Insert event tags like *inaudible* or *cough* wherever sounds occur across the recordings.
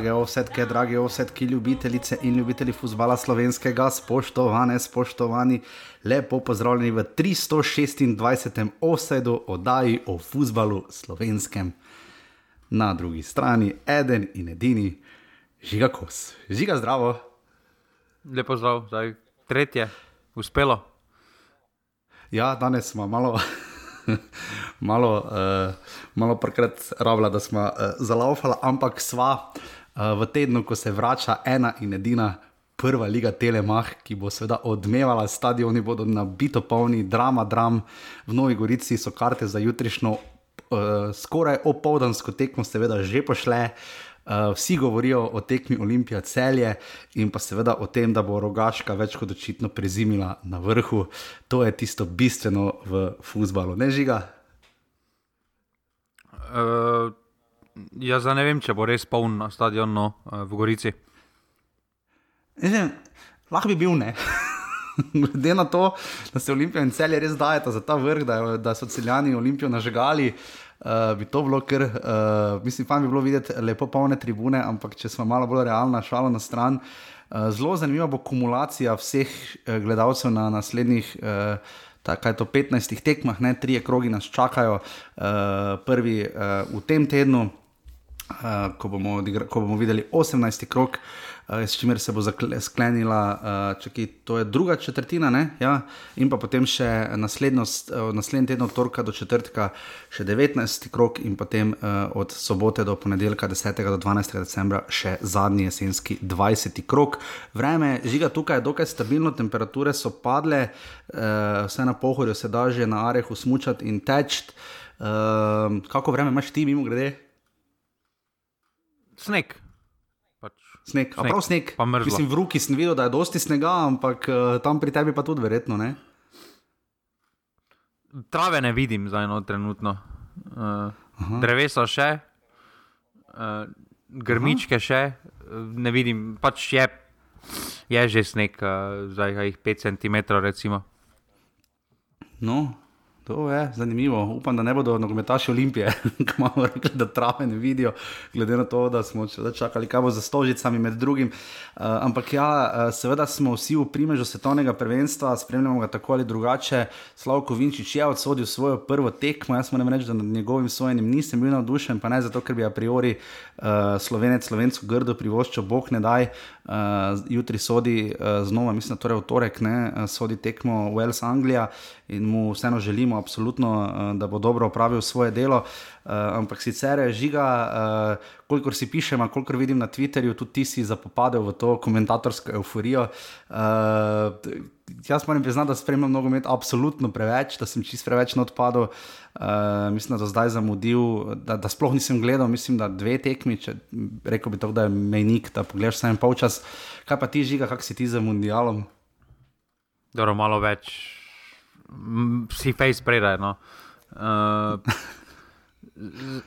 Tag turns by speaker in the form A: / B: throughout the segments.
A: Drage ovsetke, drage ovsetke, ljubitelice in ljubitelji futbola slovenskega, spoštovane, spoštovani, lepo pozdravljeni v 326. offsetu oddaji o futbalu slovenskem. Na drugi strani eden in edini, žiga kos. Žiga zdravo.
B: Lepo zdrav, zdaj tretje, uspelo.
A: Ja, danes smo malo *laughs* malo, uh, malo prekrat rabila, da smo uh, zalaufala, ampak sva uh, v tednu, ko se vrača ena in edina prva liga Telemach, ki bo seveda odmevala, stadioni bodo nabito polni, drama, dram, v Novi Gorici so karte za jutrišnjo. Uh, skoraj opoldansko tekmo, seveda, že pošle. Uh, vsi govorijo o tekmi Olimpija celje in pa seveda o tem, da bo rogaška več kot očitno prezimila na vrhu. To je tisto bistveno v futbalu, ne žiga.
B: Uh, jaz ne vem, če bo res poln na stadionu no, uh, v Gorici.
A: Mislim, lahko bi bil ne. *laughs* Glede na to, da se Olimpija in celje res dajeta za ta vrh, da, da so celjani Olimpijo nažgali. Uh, bi to bilo, ker uh, mislim, pa bi bilo videti lepo polne tribune, ampak če smo malo bolj realni, šalo na stran. Uh, zelo zanimiva bo kumulacija vseh uh, gledalcev na naslednjih. Uh, Kaj je to 15 tekmah, ne, tri krogi nas čakajo, uh, prvi uh, v tem tednu, uh, ko, bomo ko bomo videli 18 krog, uh, Eh, s čimer se bo sklenila, uh, čaki, to je druga četrtina, ja? in pa potem še eh, naslednji teden, od torka do četrtka, še 19 krok, in potem uh, od sobote do ponedeljka, 10. do 12. decembra, še zadnji jesenski 20. krok. Vreme žiga tukaj je dokaj stabilno, temperature so padle, uh, vse na pohorju se da že na arehu smučati in teč. Uh, kako vreme imaš ti, mimo grede?
B: Sneg.
A: Sneg, sneg. prav sneg. Mislim, v roki sem videl, da je dosti snega, ampak uh, tam pri tebi pa tudi verjetno ne.
B: Trave ne vidim za eno trenutno. Uh, drevesa še, uh, grmičke Aha. še, ne vidim, pač je, je že sneg, uh, zdaj jih 5 cm. Recimo.
A: No, To je zanimivo. Upam, da ne bodo nogometaši Olimpije, *laughs* ki imamo rekli, da trave ne vidijo, glede na to, da smo čakali, kaj bo za stožicami med drugim. Uh, ampak ja, uh, seveda smo vsi v primežu svetovnega prvenstva, spremljamo ga tako ali drugače. Slavko Vinčič je odsodil svojo prvo tekmo. Jaz moram reči, da nad njegovim sojenjem nisem bil navdušen, pa ne zato, ker bi a priori uh, slovenec slovensko grdo privoščil, bog ne daj. Uh, jutri sodi uh, znova, mislim, torej v torek, ne, sodi tekmo Wales Anglija in mu vseeno želimo, absolutno, uh, da bo dobro opravil svoje delo. Uh, ampak sicer je žiga, uh, kolikor si pišem, kolikor vidim na Twitterju, tudi ti si zapopadel v to komentatorsko euforijo. Jaz moram priznati, da spremljam nogomet absolutno preveč, da sem čist preveč odpadel. Uh, mislim, da zdaj zamudil, da, da sploh nisem gledal, mislim, da dve tekmi, če rekel bi to, da je mejnik, da pogledaš samo polčas. Kaj pa ti žiga, kak si ti za mundialom?
B: Dobro, malo več, si face predaj. No. Uh, *laughs*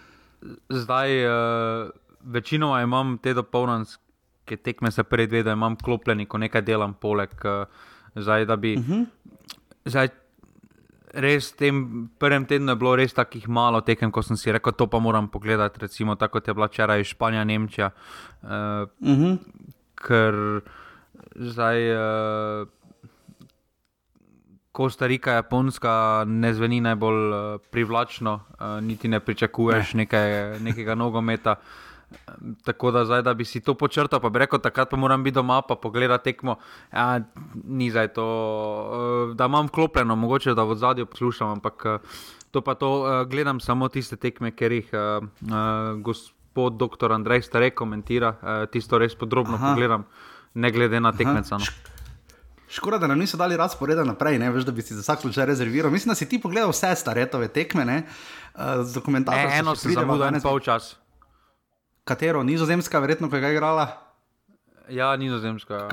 B: zdaj, uh, večinoma imam te dopolnjenske tekme, se predvede, da imam klopljeni, ko nekaj delam poleg. Uh, zdaj, da bi. Uh mhm. -huh. zdaj, res v tem prvem tednu je bilo res takih malo tekem, ko sem si rekel, to pa moram pogledati. Recimo, tako kot je bila včeraj Španija, Nemčija. Uh, uh -huh. Ker zdaj. Uh, Kostarika, Japonska ne zveni najbolj uh, privlačno, uh, niti ne pričakuješ ne. nekaj, nekega nogometa. Uh, Tako da, zdaj, da bi si to počrtal, pa bi rekel, takrat pa moram biti doma, pa pogledati tekmo. Ja, ni zdaj to, eh, da imam klopljeno, mogoče da v zadju poslušam, ampak eh, to pa to eh, gledam samo tiste tekme, ker jih gospod dr. Andrej Stare komentira, tisto res podrobno Aha. pogledam, ne glede na tekmeca. No.
A: Škoda, da nam niso dali razporeda naprej, ne veš, da bi si za vsak slučaj rezerviral. Mislim, da si ti pogledal vse staretove tekme, ne? z dokumentacijo.
B: Eno se zamudil, en pol čas
A: katero, nizozemska, verjetno, ki je igrala.
B: Ja, nizozemska.
A: Ja.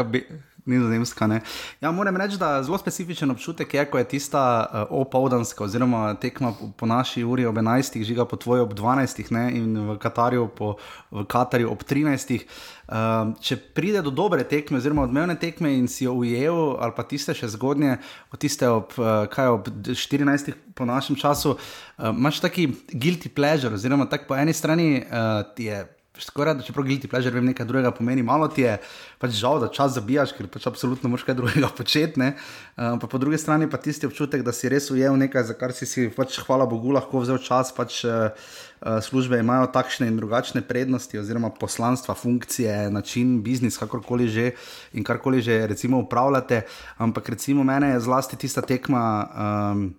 A: Nizozemska. Ja, moram reči, da zelo specifičen občutek, je, ko je tista uh, opoldanska, oziroma tekma po naši uri ob 11, žiga po tvoji ob 12 ne, in v Katarju, po, v Katarju ob 13. Uh, ehm, če pride do dobre tekme, oziroma odmevne tekme in si jo ujel, ali pa tiste še zgodnje, od tiste ob, uh, ob 14 po našem času, uh, imaš taki guilty pleasure, oziroma tako po eni strani uh, ti je Skoraj da čeprav guilty pleasure vem nekaj drugega pomeni, malo ti je pač žal, da čas zabijaš, ker pač absolutno moraš kaj drugega *laughs* početi. Uh, pa po drugi strani pa tisti občutek, da si res ujel nekaj, za kar si si pač hvala Bogu lahko vzel čas. Pač, uh, službe imajo takšne in drugačne prednosti, oziroma poslanstva, funkcije, način, biznis, kakorkoli že in karkoli že recimo upravljate. Ampak recimo mene je zlasti tista tekma. Um,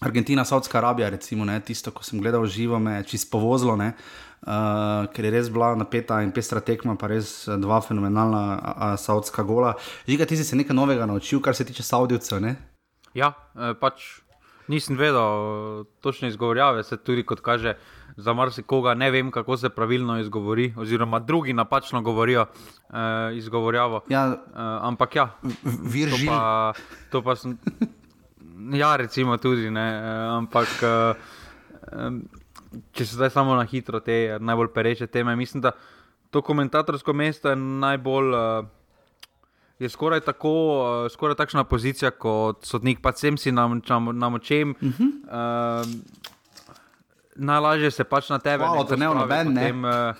A: Argentina, Saudska Arabija, recimo, ne, tisto, ko sem gledal živo, me je čisto povozilo, ne, uh, ker je res bila napeta in pestra tekma, pa res dva fenomenalna uh, uh, saudska gola. Žiga, ti si se nekaj novega naučil, kar se tiče Saudijcev?
B: Ja, pač nisem vedel točne izgovorjave, se tudi kot kaže. Za marsikoga ne vem, kako se pravilno izgovori, oziroma drugi napačno govorijo eh, izgovorjavo.
A: Ja,
B: eh, ampak ja,
A: virži.
B: To, to pa sem. Ja, recimo tudi, ne, ampak če se zdaj samo na hitro te najbolj pereče teme, mislim, da to komentatorsko mesto je najbolj. Je skoraj tako, skoraj takšna pozicija kot sodnik, pa sem si na močem. Uh -huh. uh, najlažje se pač na tebe.
A: Malo te ne vnaven, ne.
B: Uh,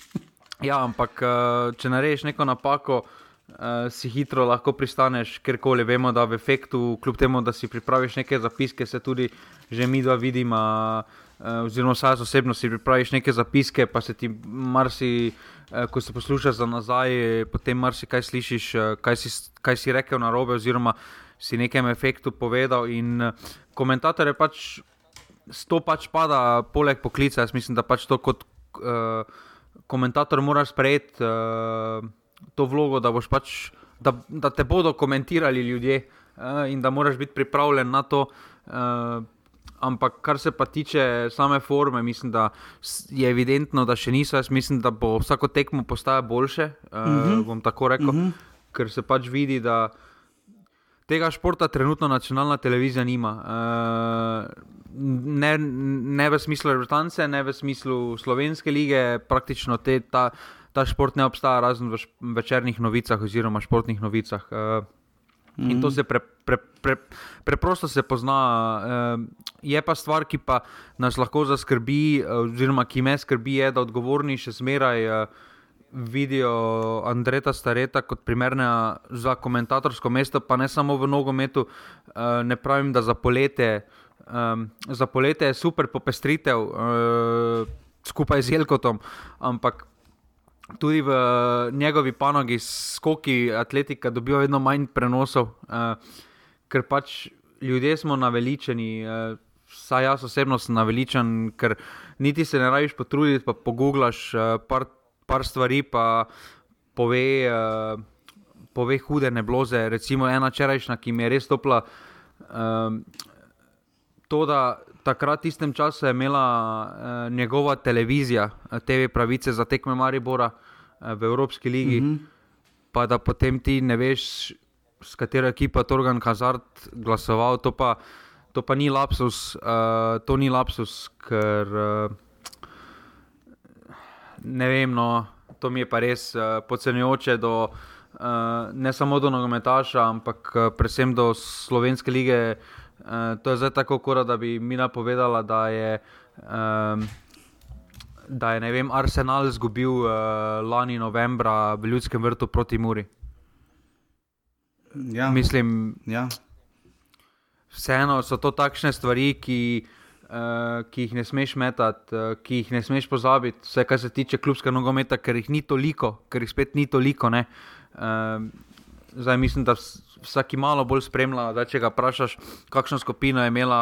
B: *laughs* ja, ampak uh, če narediš neko napako, uh, uh, si hitro lahko pristaneš, ker koli vemo, da v efektu, kljub temu, da si pripraviš neke zapiske, se tudi že mi dva vidimo. Uh, oziroma, vsaj osebno si pripraviš neke zapiske, pa se ti marsi, uh, ko se poslušaš za nazaj, potem marsi kaj slišiš, uh, kaj, si, kaj si rekel na robe, oziroma si nekem efektu povedal. In uh, komentator je pač, to pač pada, poleg poklica. Jaz mislim, da pač to kot uh, komentator moraš sprejeti. Uh, to vlogo, da, pač, da, da te bodo komentirali ljudje uh, in da moraš biti pripravljen na to. Uh, ampak, kar se pa tiče same forme, mislim, da je evidentno, da še niso. Jaz mislim, da bo vsako tekmo postaja boljše. Uh, uh -huh. Bom tako rekel, uh mhm. -huh. ker se pač vidi, da. Tega športa trenutno nacionalna televizija nima. Uh, ne, ne v smislu reprezentance, ne v smislu slovenske lige, praktično te, ta, ta šport ne obstaja, razen v večernih novicah oziroma športnih novicah. Uh, mm. In to mhm. se pre, pre, pre, preprosto se pozna. Uh, je pa stvar, ki pa nas lahko zaskrbi, oziroma ki me skrbi, je, da odgovorni še zmeraj. Uh, Vidijo Andreta Stareta kot primerna za komentatorsko mesto, pa ne samo v nogometu. Ne pravim, da za poletje, za poletje je super popestritev skupaj z Jelkotom, ampak tudi v njegovi panogi, skoki, atletika, dobijo vedno manj prenosov, uh, ker pač ljudje smo naveličeni. Uh, Saj jaz osebno sem naveličen, ker niti se ne rabiš potruditi, pa poguglaš uh, par, par stvari, pa pove, uh, pove hude nebloze. Recimo ena čerajšnja, ki mi je res topla. Uh, to, da takrat, v istem času, je imela uh, njegova televizija, uh, TV pravice za tekme Maribora uh, v Evropski ligi, mm -hmm. pa da potem ti ne veš, s katero ekipo je Torgan Hazard glasoval. To pa, to pa ni lapsus, uh, to ni lapsus, ker uh, ne vem, no, to mi je pa res uh, podcenjujoče do. Uh, ne samo do nogometaša, ampak uh, predvsem do slovenske lige, uh, Uh, to je zdaj tako, kora, da bi mi napovedala, da je, um, da je vem, Arsenal izgubil uh, lani novembra v Ljudskem vrtu proti Muri.
A: Ja.
B: Mislim,
A: ja.
B: vseeno so to takšne stvari, ki, uh, ki jih ne smeš metati, uh, ki jih ne smeš pozabiti, vse kar se tiče klubskega nogometa, ker jih ni toliko, ker jih spet ni toliko. Uh, zdaj mislim, da vsak malo bolj spremlja. Da, če ga vprašaš, kakšno skupino je imela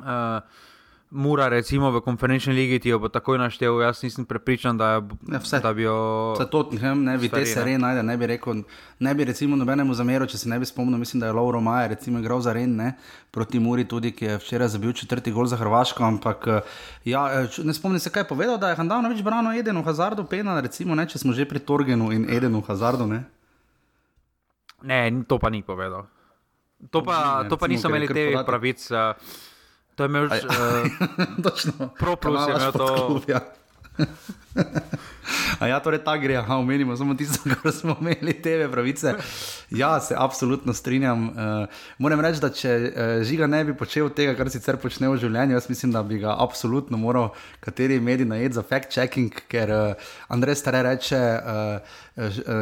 B: uh, Mura, recimo v konferenčni ligi, ti jo bo takoj naštel. Jaz nisem prepričan, da,
A: ja, vse,
B: da bi jo.
A: Za to ne bi te sere najde, ne bi rekel, ne bi recimo nobenemu zameril, če se ne bi spomnil, mislim, da je Lauro Maja recimo igral za Ren, ne, proti Muri tudi, ki je včeraj zabil četrti gol za Hrvaško, ampak eh, ja, eh, ne spomnim se, kaj je povedal, da je Handanovič branil Edenu Hazardu pena, recimo, ne, če smo že pri Torgenu in Edenu Hazardu, ne.
B: Ne, to pa ni povedal. To pa, ne, to pa niso imeli te pravice. Uh, to je imel že. Uh, *laughs*
A: Točno.
B: Pro plus je imel to. *laughs*
A: A ja, torej ta gre, aha, omenimo samo tisto, *laughs* kar smo imeli, TV pravice. Ja, se absolutno strinjam. Uh, moram reči, da če uh, žiga ne bi počel tega, kar sicer počne v življenju, jaz mislim, da bi ga absolutno moral kateri mediji najeti za fact-checking, ker uh, Andrej stare reče, uh,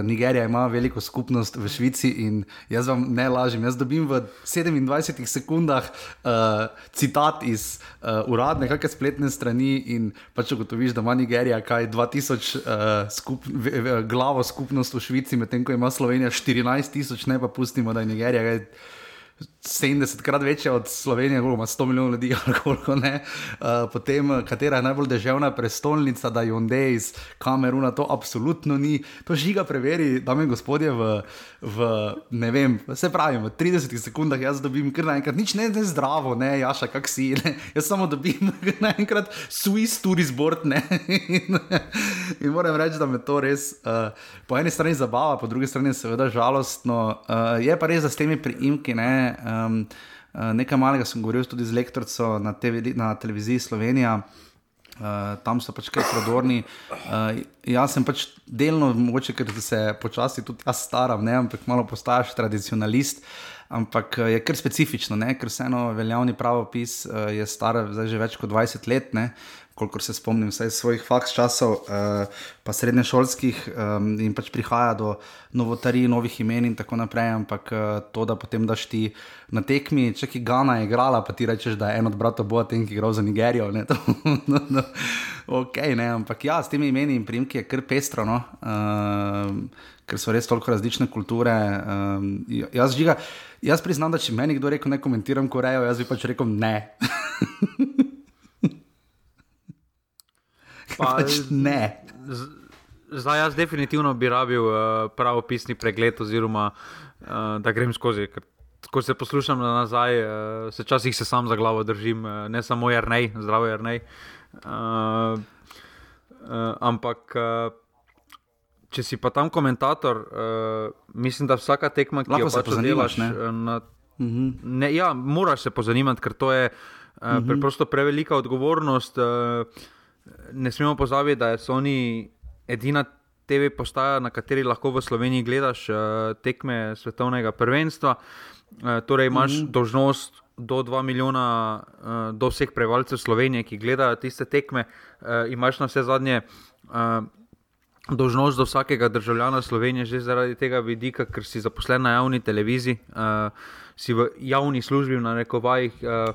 A: Nigerija ima veliko skupnost v Švici in jaz vam ne lažem. Jaz dobim v 27 sekundah uh, citat iz uh, uradne, kakšne spletne strani in pač ugotoviš, da ima Nigerija kaj 2000 uh, skup, v, v, glavo skupnost v Švici, medtem ko ima Slovenija 14 tisoč, ne pa pustimo, da je Nigerija. Kaj, 70 krat večja od Slovenije, kako ima 100 milijonov ljudi, *laughs* ali koliko ne. Uh, potem, katera je najbolj deževna prestolnica, da Honda iz Kameruna, to absolutno ni. To žiga preveri, dame in gospodje, v, v ne vem, vse pravim, v 30 sekundah jaz dobim kar naenkrat, nič ne, ne zdravo, ne, jaša, kak si, ne. jaz samo dobim *laughs* naenkrat Swiss Tourist Board, ne. in, in moram reči, da me to res uh, po eni strani zabava, po drugi strani seveda žalostno. Uh, je pa res, da s temi priimki, ne. Um, nekaj malega sem govoril tudi z lektorico na, na televiziji Slovenija. Uh, tam so pač kaj prodorni. Uh, jaz sem pač delno, mogoče, ker se počasi tudi jaz staram, ne, ampak malo postaješ tradicionalist. Ampak je kar specifično, ne? ker vseeno veljavni pravopis uh, je star že več kot 20 let. Ne? Kolikor se spomnim, vsaj svojih faks časov, uh, pa srednješolskih, um, in pač prihaja do novotarij, novih imen in tako naprej. Ampak uh, to, da potem daš ti na tekmi, če ki Gana je igrala, pa ti rečeš, da je en od bratov Boaten, ki je igral za Nigerijo. Ne, *laughs* to, no, no, ok, ne, ampak ja, s temi imeni in primki je kar pestro. No, uh, Ker so res toliko različne kulture. Um, jaz, žiga, jaz priznam, da če meni kdo reče, ne komentiram Korejo, jaz bi pač rekel ne. *laughs* Pa, *laughs* pač ne.
B: Zdaj, jaz definitivno bi rabil uh, pravopisni pregled, oziroma uh, da grem skozi. Ko se poslušam nazaj, uh, se časih se sam za glavo držim, uh, ne samo jrnej, zdravo jrnej. Uh, uh, ampak. Uh, Če si pa tam komentator, uh, mislim, da vsaka tekma, ki jo pač delaš, ne? Na, uh mhm. -huh. ne, ja, moraš se pozanimati, ker to je uh, uh -huh. preprosto prevelika odgovornost. Uh, ne smemo pozabiti, da so oni edina TV postaja, na kateri lahko v Sloveniji gledaš uh, tekme svetovnega prvenstva. Uh, torej imaš mm -hmm. dožnost do 2 milijona, uh, do vseh prebivalcev Slovenije, ki gledajo tiste tekme, uh, imaš na vse zadnje. Uh, Dožnost do vsakega državljana Slovenije, že zaradi tega vidika, ker si zaposlen na javni televiziji, uh, si v javni službi, na rekovajih, uh,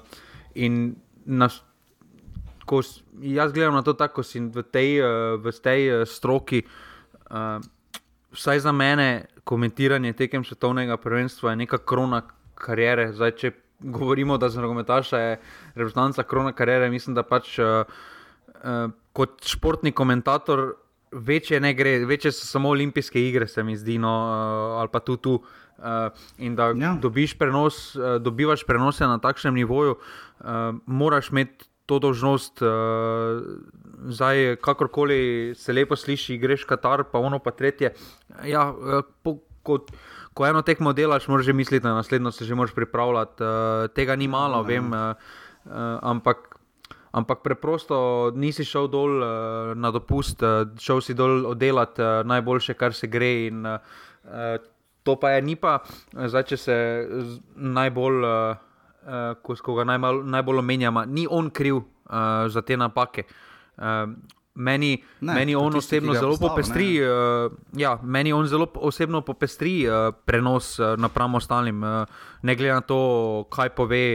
B: in na ko jaz gledam na to tako, da si v tej, uh, v tej uh, stroki, uh, vsaj za mene, komentiranje tekem svetovnega prvenstva je neka krona karijere. Zdaj, če govorimo, da za nogometaša je reprezentanca krona karijere, mislim, da pač uh, uh, kot športni komentator. Večje ne gre, večje so samo olimpijske igre, se mi zdi, no, uh, ali pa tudi tu. Uh, in da ja. dobiš prenos, uh, dobivaš prenose na takšnem nivoju, uh, moraš imeti to dožnost, uh, zdaj, kakorkoli se lepo sliši, greš Katar, pa ono pa tretje. Ja, uh, po, kot, ko eno tekmo delaš, moraš že misliti na naslednjo, se že moraš pripravljati. Uh, tega ni malo, no. vem, ampak. Ampak preprosto nisi šel dol uh, na dopust, uh, šel si dol oddelati uh, najboljše, kar se gre. In, uh, to pa je, ni pa, zdaj, če se najbolj. Uh, uh, ko, ko ga najmal, najbolj omenjamo, ni on kriv uh, za te napake. Uh, meni, ne, meni on tisti, osebno zelo postav, popestri, uh, ja, meni on zelo osebno popestri uh, prenos uh, napram ostalim, uh, ne glede na to, kaj pove.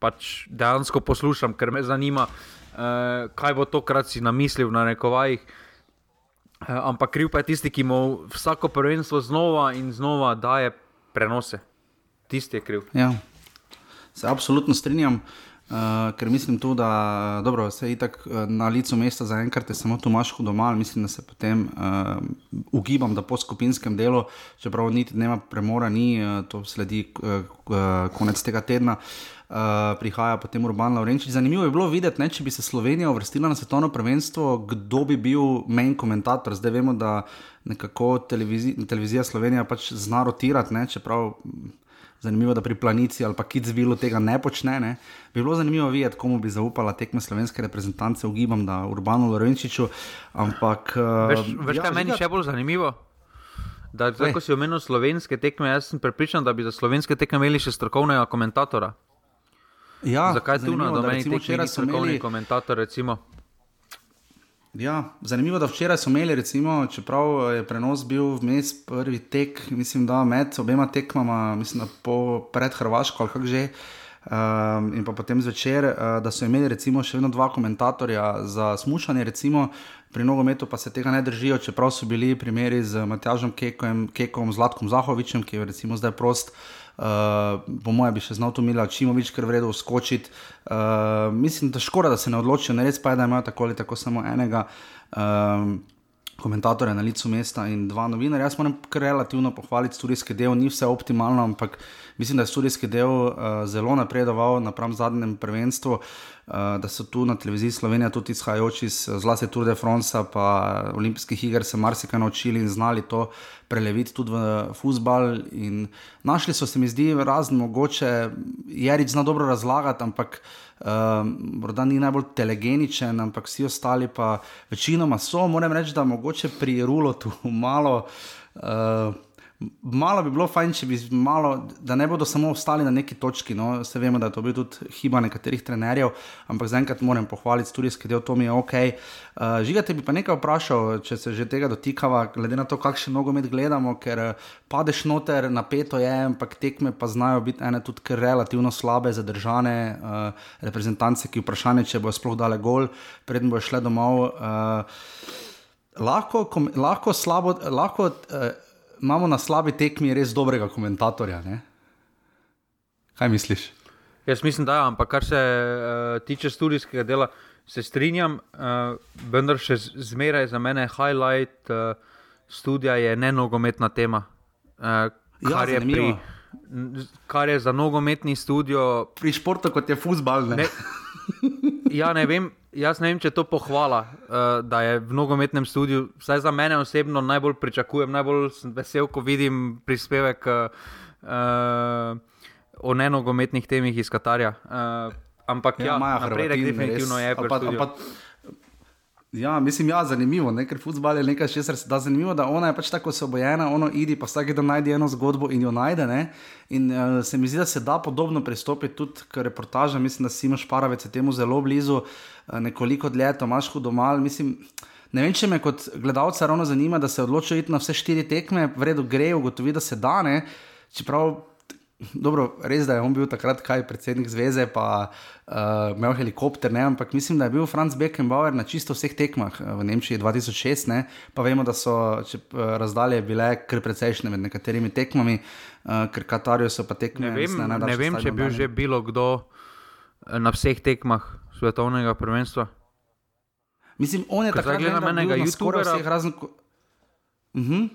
B: Pač dejansko poslušam, ker me zanima, uh, kaj bo tokrat si namislil na rekovajih. Uh, ampak kriv pa je tisti, ki mu vsako prvenstvo znova in znova daje prenose. Tisti je kriv.
A: Ja. Se absolutno strinjam, uh, ker mislim tu, da dobro, se je itak uh, na licu mesta za enkrat, je samo Tomaš hudomal, mislim, da se potem uh, ugibam, da po skupinskem delu, čeprav niti dneva premora ni, uh, to sledi uh, uh, konec tega tedna. Uh, prihaja potem Urban Laurenčič. Zanimivo je bilo videti, ne, če bi se Slovenija uvrstila na svetovno prvenstvo, kdo bi bil main komentator. Zdaj vemo, da nekako televizija, televizija Slovenija pač zna rotirati, ne, čeprav Zanimivo, da pri Planici ali pa Kidzvilu tega ne počne. Ne. Bi bilo zanimivo videti, komu bi zaupala tekme slovenske reprezentance, ugibam, da Urbano Lorenčiču. Ampak,
B: veš, veš ja, kaj meni še bolj zanimivo? Da, zdaj, ko si omenil slovenske tekme, jaz sem prepričan, da bi za slovenske tekme imeli še strokovnega komentatora.
A: Ja,
B: Zakaj tu na domeni
A: teh
B: včeraj strokovni komentator? Recimo?
A: Ja, zanimivo je, da včeraj so imeli, recimo, čeprav je prenos bil vmes prvi tek, mislim, da med obema tekmama, mislim, po, pred Hrvaško ali kako že. Um, in pa potem zvečer, uh, da so imeli recimo še vedno dva komentatorja za smušanje, recimo pri nogometu pa se tega ne držijo, čeprav so bili primeri z Matjažem Kekom, Kekom Zlatkom Zahovičem, ki je zdaj prost. Uh, po mojem, bi še znal to Mila Čimovič, ker vredo skočiti. Uh, mislim, da škoda, da se ne odločijo, ne res pa je, da imajo tako ali tako samo enega. Uh, komentatorja na licu mesta in dva novinarja. Jaz moram kar relativno pohvaliti studijski del, ni vse optimalno, ampak mislim, da je studijski del uh, zelo napredoval napram zadnjem prvenstvu. Uh, da so tu na televiziji Slovenija tudi izhajajoči iz zlasti Tour de France, pa olimpijskih iger, se marsikaj naučili in znali to preleviti tudi v futbal. Našli so se mi zdi razno mogoče, Jarič zna dobro razlagati, ampak uh, morda ni najbolj telegeničen, ampak vsi ostali pa večinoma so. Moram reči, da mogoče pri Rulotu *laughs* malo. Uh, Malo bi bilo fajn, če bi malo, da ne bodo samo ostali na neki točki. No, se vemo, da je to bil tudi hiba nekaterih trenerjev, ampak zaenkrat moram pohvaliti studijski del, to mi je ok. Uh, eh, žigate bi pa nekaj vprašal, če se že tega dotikava, glede na to, kakšen nogomet gledamo, ker eh, padeš noter, napeto je, ampak tekme pa znajo biti ene tudi relativno slabe, zadržane uh, reprezentance, ki vprašanje, če bo sploh dale gol, predtem bo šle domov. Uh, lahko, kom, lahko slabo. Lahko, uh, imamo na slabi tekmi res dobrega komentatorja. Ne? Kaj misliš?
B: Jaz mislim, da je, ja, ampak kar se uh, tiče študijskega dela, se strinjam, uh, vendar še zmeraj za mene highlight uh, študija je ne nogometna tema. Uh, kar, ja, je pri, kar je za nogometni studio.
A: Pri športu, kot je futbal. Ne?
B: Ne, ja, ne vem, Jaz ne vem, če je to pohvala, uh, da je v nogometnem studiu, vsaj za mene osebno, najbolj pričakujem, najbolj sem vesel, ko vidim prispevek uh, o nenogometnih temih iz Katarja. Uh, ampak ja, ja napredek definitivno je prišel.
A: Ja, mislim, ja, zanimivo, ne? ker futbol je nekaj, česar se da zanimivo, da ona je pač tako se obojena, ono idi pa vsak dan najde eno zgodbo in jo najde. Ne? In uh, se mi zdi, da se da podobno pristopiti tudi k reportažam. Mislim, da si imaš paravec temu zelo blizu, uh, nekoliko dlje, to imaš hudo mal. Mislim, ne vem, če me kot gledalca ravno zanima, da se odločijo iti na vse štiri tekme, v redu gre, ugotovi, da se da ne. Čeprav Dobro, res je, da je on bil takrat kaj predsednik zveze, pa uh, imel helikopter, ne? ampak mislim, da je bil Franz Beckenbauer na čisto vseh tekmah eh, v Nemčiji 2006, ne? pa vemo, da so če, uh, razdalje bile kar precejšnje med nekaterimi tekmami, uh, ker Katarju so pa tekme.
B: Ne vem, mislim, ne vem če je bil že bilo kdo na vseh tekmah svetovnega prvenstva.
A: Mislim, on je takrat
B: gledal menega YouTubera.
A: Uh -huh.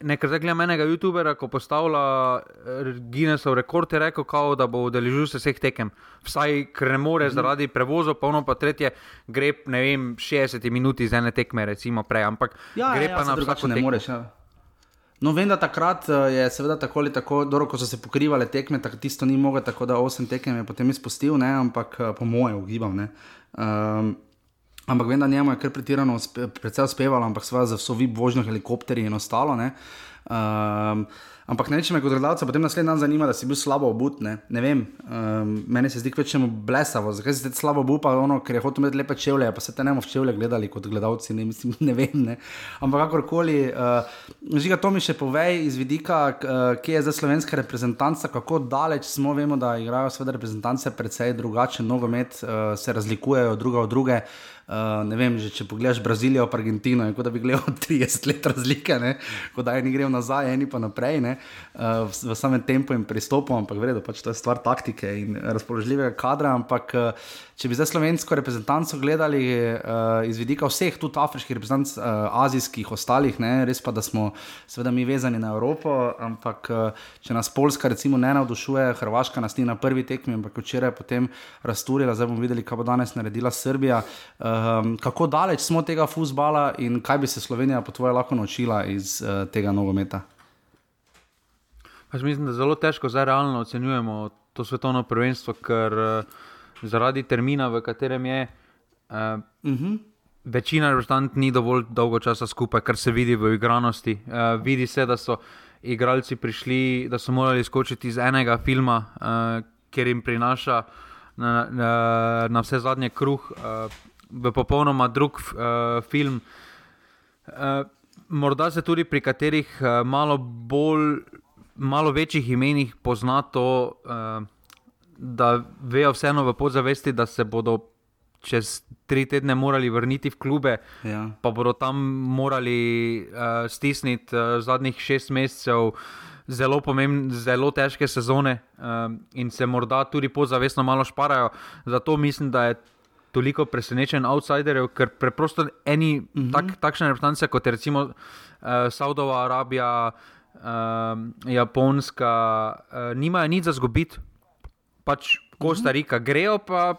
B: Nekaj zdaj gledam enega YouTubera, ko postavlja eh, Guinnessov rekord, je rekel, kao, da bo udeležil se vseh tekem. Vsaj, ker ne more mhm. zaradi prevoza, pa ono pa tretje, gre ne vem, 60 minut iz ene tekme, recimo prej, ampak
A: ja,
B: gre
A: ja,
B: pa na
A: vsako ne moreš. Ja. No, vem, da takrat eh, je seveda tako ali tako, dobro, ko so se pokrivale tekme, tako tisto ni mogel, tako da 8 tekem je potem izpustil, ne, ampak eh, po mojem ugibam. Um, Ampak vem, da njemu je kar pretirano, predvsem uspevalo, ampak seveda za vso vi božjo helikopterje in ostalo. Um, ampak ne, če me kot gledalca potem naslednji dan zanima, da si bil slabo obut, ne, ne vem, um, meni se zdi kvečemu blesavo, zakaj si ti slabo obut, pa ono, ker je hotel imeti lepe čevlje, pa se te nemo v čevlje gledali kot gledalci, ne, mislim, *laughs* ne vem, ne. Ampak kakorkoli, uh, žiga to mi še povej iz vidika, uh, kje je zdaj slovenska reprezentanca, kako daleč smo, vemo, da igrajo sveda reprezentance precej drugačen nogomet, uh, se razlikujejo druga od druge. Uh, ne vem, že, če pogledaš Brazilijo, pa Argentino, kot da bi gledal *laughs* 30 let razlike, ne? kot da eni grejo nazaj, eni pa naprej, uh, v, v samem tempu in pristopu, ampak vredno, pač to je stvar taktike in razpoložljivega kadra. Ampak uh, če bi zdaj slovensko reprezentanco gledali uh, iz vidika vseh, tudi afriških reprezentanc, uh, azijskih, ostalih, ne? res pa, da smo seveda mi vezani na Evropo, ampak uh, če nas Poljska recimo ne navdušuje, Hrvaška nas ni na prvi tekmi, ampak včeraj je potem rasturila, zdaj bomo videli, kaj bo danes naredila Srbija. Uh, um, kako daleč smo od tega futbola in kaj bi se Slovenija po tvoje lahko naučila iz uh, tega nogometa?
B: Jaz mislim, da zelo težko zdaj realno ocenjujemo to svetovno prvenstvo, ker uh, zaradi termina, v katerem je. Uh, uh -huh. Večina reprezentantov ni dovolj dolgo časa skupaj, kar se vidi v igranosti. Uh, vidi se, da so igralci prišli, da so morali skočiti iz enega filma, uh, ker jim prinaša na, na, na vse zadnje kruh, uh, v popolnoma drug uh, film. Uh, morda se tudi pri katerih uh, malo bolj malo večjih imenih pozna to, uh, da vejo vseeno v podzavesti, da se bodo čez tri tedne morali vrniti v klube, ja. pa bodo tam morali uh, stisniti uh, zadnjih šest mesecev. Zelo pomembne, zelo težke sezone um, in se morda tudi podzavestno malo šparajo. Zato mislim, da je toliko presenečen outsiderjev, ker preprosto eni uh mhm. -huh. tak, takšne reprezentance kot recimo uh, Saudova Arabija, uh, uh, Japonska, uh, nimajo nič za zgubiti, pač Kostarika, mhm. grejo pa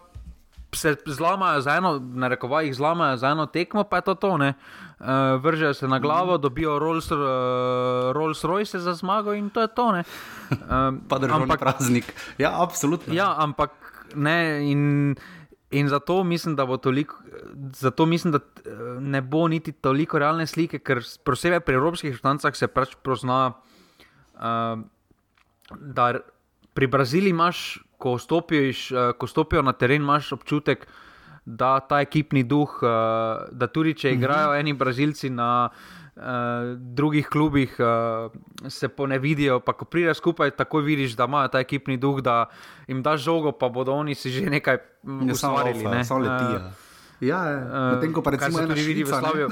B: se zlamajo za eno, na rekovaj jih zlamajo za eno tekmo, pa je to to. Uh, vržejo se na glavo, mhm. dobijo Rolls, uh, Rolls Royce za zmago in to je to. Uh, *laughs*
A: pa državni praznik. Ja, absolutno.
B: Ja, ampak ne. In, In zato mislim, da, toliko, zato mislim, da eh, ne bo niti toliko realne slike, ker posebej pri evropskih štancah se pač pozna, uh, da pri Braziliji imaš, ko, stopiš, uh, ko stopijo na teren, imaš občutek, da ta ekipni duh, uh, da tudi če mhm. igrajo eni Brazilci na uh, drugih klubih, uh, se po ne vidijo, pa ko prideš skupaj, tako vidiš, da imajo ta ekipni duh, da jim daš žogo, pa bodo oni si že nekaj
A: mm, ustvarili. Ne, samo letijo. Uh, Ja, medtem ko pa recimo
B: ne vidi v Slaviju.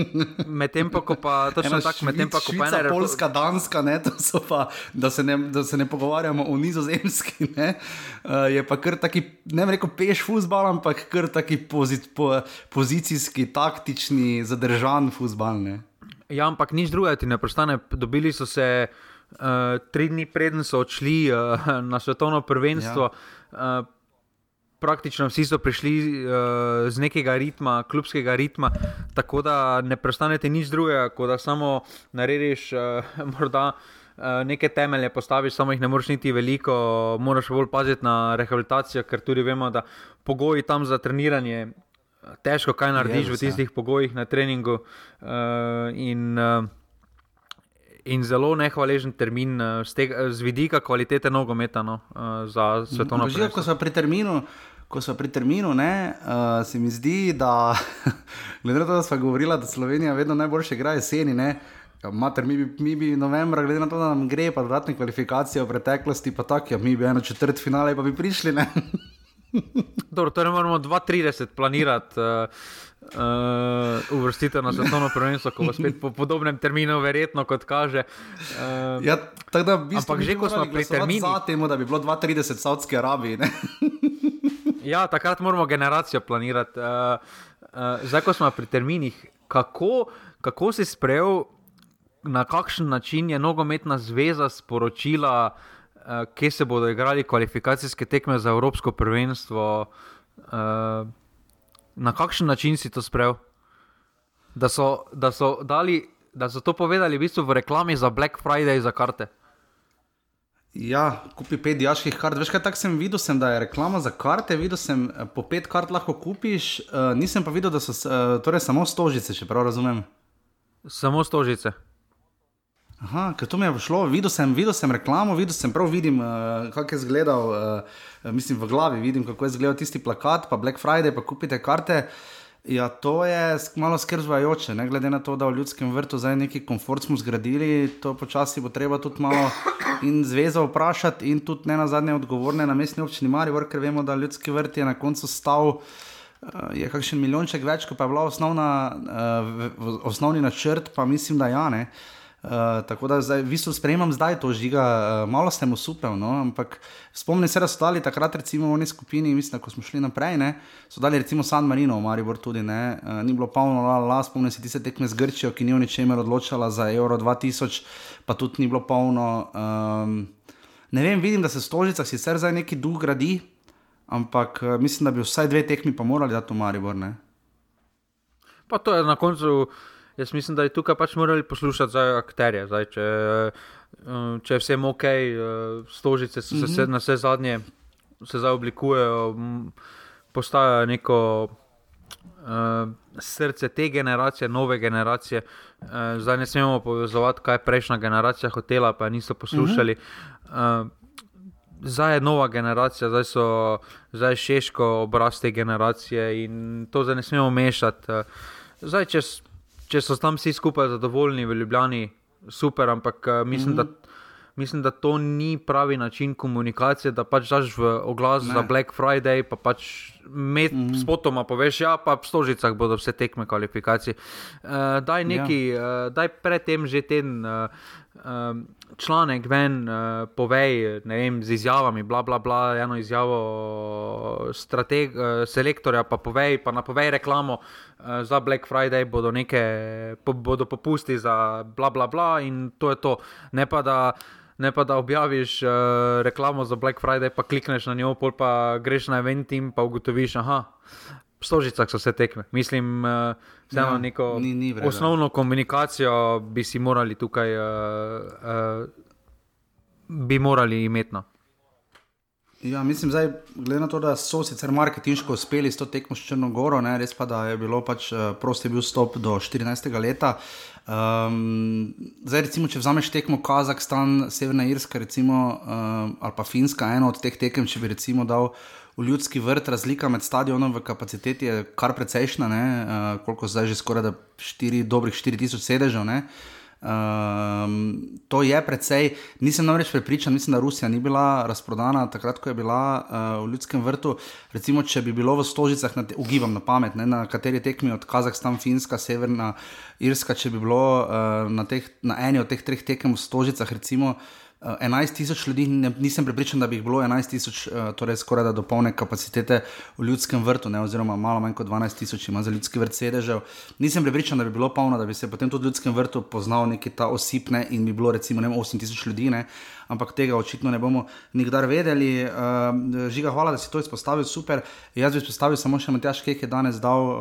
B: *laughs* Medtem pa ko pa točno tako, medtem pa ko pa
A: ena. Polska, Danska, ne, pa, da, se ne, da se ne pogovarjamo o nizozemski, ne, uh, je pa kar taki, ne vem, peš fusbal, ampak kar taki pozit, po, pozicijski, taktični, zadržan fusbal. Ne.
B: Ja, ampak nič drugega ti ne prostane. Dobili so se uh, tri dni preden so odšli uh, *laughs* na svetovno prvenstvo. Ja. Uh, Praktično vsi so prišli uh, z nekega ritma, klubskega ritma, tako da ne prestanete nič drugega, kot da samo narediš, uh, *laughs* morda uh, neke temelje postaviš, samo jih ne moreš niti veliko, moraš bolj paziti na rehabilitacijo, ker tudi vemo, da pogoji tam za treniranje težko kaj narediš v tistih pogojih na treningu. Uh, in, uh, in zelo nehvaležen termin uh, z, tega, z vidika kvalitete nogometa no, uh, za svetovno
A: prvenstvo. Ko smo pri terminu. Ko smo pri terminu, ne, uh, se mi zdi, da, *laughs* glede na to, da smo govorili, da Slovenija vedno najboljše igra jeseni, ne, mater, mi, bi, mi bi novembra, glede na to, da nam gre, pa dodatne kvalifikacije v preteklosti, pa tako, ja, mi bi eno četrt finale, pa bi prišli. *laughs*
B: Dobro, torej moramo 2-30 planirati. Uh, Uh, uvrstite na svetovno prvenstvo, ko bo spet po podobnem terminu, verjetno kot kaže.
A: Uh, ja, da, ampak že ko smo pri terminu. Temu, da bi bilo 32 Saudske Arabije.
B: ja, takrat moramo generacijo planirati. Uh, uh, zdaj, ko smo pri terminih, kako, kako si sprejel, na kakšen način je nogometna zveza sporočila, uh, kje se bodo igrali kvalifikacijske tekme za Evropsko prvenstvo? Uh, na kakšen način si to sprejel? Da so, da so, dali, da so to povedali v, bistvu v reklami za Black Friday za karte.
A: Ja, kupi pet diaških kart. Veš kaj, tako sem videl, sem, da je reklama za karte, videl sem eh, po pet kart lahko kupiš, uh, nisem pa videl, da so uh, torej samo stožice, če prav razumem.
B: Samo stožice.
A: Aha, ker to mi je šlo, videl sem, videl sem reklamo, videl sem prav, vidim, uh, kako je izgledal, uh, mislim v glavi, vidim, kako je izgledal tisti plakat, pa Black Friday, pa kupite karte. Ja, to je malo skrbzvajoče, ne glede na to, da v ljudskem vrtu zdaj neki komfort smo zgradili, to počasi bo treba tudi malo in zvezo vprašati, in tudi ne na zadnje odgovorne na mestni občini Marijo, ker vemo, da ljudski vrt je na koncu stal. Je kakšen milijonček več, kot pa je bila osnovna, uh, osnovni načrt, pa mislim, da ja. Uh, Eh, tako da zdaj, v bistvu sprejemam zdaj to žiga, uh, malo ste mu supel, no? ampak spomnim se, da so dali takrat, recimo v eni skupini, mislim, ko smo šli naprej, ne? so dali recimo San Marino, Maribor tudi? Uh, ni bilo polno, la, la, spomnim se tiste tekme z Grčijo, ki ni v ničemer odločala za Euro 2000, pa tudi ni bilo polno. Um, ne vem, vidim, da se v stožicah sicer zdaj neki duh gradi, ampak uh, mislim, da bi vsaj dve tekmi pa morali dati v Maribor. Ne?
B: Pa to je na koncu jaz mislim, da je tukaj pač morali poslušati za akterje. Zdaj, če, eh, če je vsem ok, stožice se, mm -hmm. na vse zadnje se zdaj oblikujejo, postajajo neko. Uh, srce te generacije, nove generacije. Uh, zdaj ne smemo povezovati, kaj je prejšnja generacija hotela, pa niso poslušali. Uh -huh. uh, zdaj je nova generacija, zdaj so zdaj šeško obraz te generacije in to zdaj ne smemo mešati. Zdaj, če, če so tam vsi skupaj zadovoljni v Ljubljani, super, ampak uh, mislim, uh -huh. da mislim, da to ni pravi način komunikacije, da pač daš v oglas ne. za Black Friday, pa pač med mm. spotoma poveš, ja, pa v stožicah bodo vse tekme kvalifikacije. Uh, daj neki, ja. uh, daj predtem že ten. Uh, Um, članek ven, uh, povej, vem, z izjavami, bla, bla, bla, eno izjavo strateg, uh, selektorja, pa povej, pa napovej reklamo uh, za Black Friday, bodo neke, po, bodo popusti za bla, bla, bla, in to je to. Ne pa da ne pa da objaviš uh, reklamo za Black Friday, pa klikneš na njo, pol pa greš na event in pa ugotoviš, da v stožicah so vse tekme. Mislim, uh, ja, neko ni, ni osnovno komunikacijo bi si morali tukaj uh, uh, bi morali imeti. No.
A: Ja, mislim, da glede na to, da so sicer marketinško uspeli s to tekmo s Črnogoro, ne, res pa da je bilo pač prosti bil stop do 14. leta. Um, zdaj, recimo, če vzameš tekmo Kazahstan, Severna Irska, recimo, um, ali pa Finska, eno od teh tekem, če bi recimo dal v ljudski vrt, razlika med stadionom v kapaciteti je kar precejšna, uh, koliko zdaj že skoraj da štiri, dobrih 4000 sedežev. Uh, Um, to je precej, nisem namreč prepričan, mislim, da Rusija ni bila razprodana takrat, ko je bila uh, v ljudskem vrtu. Recimo, če bi bilo v Stožicah, ugibam na pamet, ne, na kateri tekmi od Kazahstana, Finska, Severna Irska, če bi bilo uh, na, teh, na eni od teh treh tekem v Stožicah, recimo. 11 tisoč ljudi, ne, nisem prepričan, da bi jih bilo 11 tisoč, uh, torej skoraj da do polne kapacitete v ljudskem vrtu, ne, oziroma malo manj kot 12 tisoč ima za ljudski vrt sedežev. Nisem prepričan, da bi bilo polno, da bi se potem tudi v ljudskem vrtu poznal neki ta osipne in bi bilo recimo 8 tisoč ljudi. Ne ampak tega očitno ne bomo nikdar vedeli. Uh, žiga, hvala, da si to izpostavil, super. Jaz bi izpostavil samo še Matjaš, ki je danes dal uh,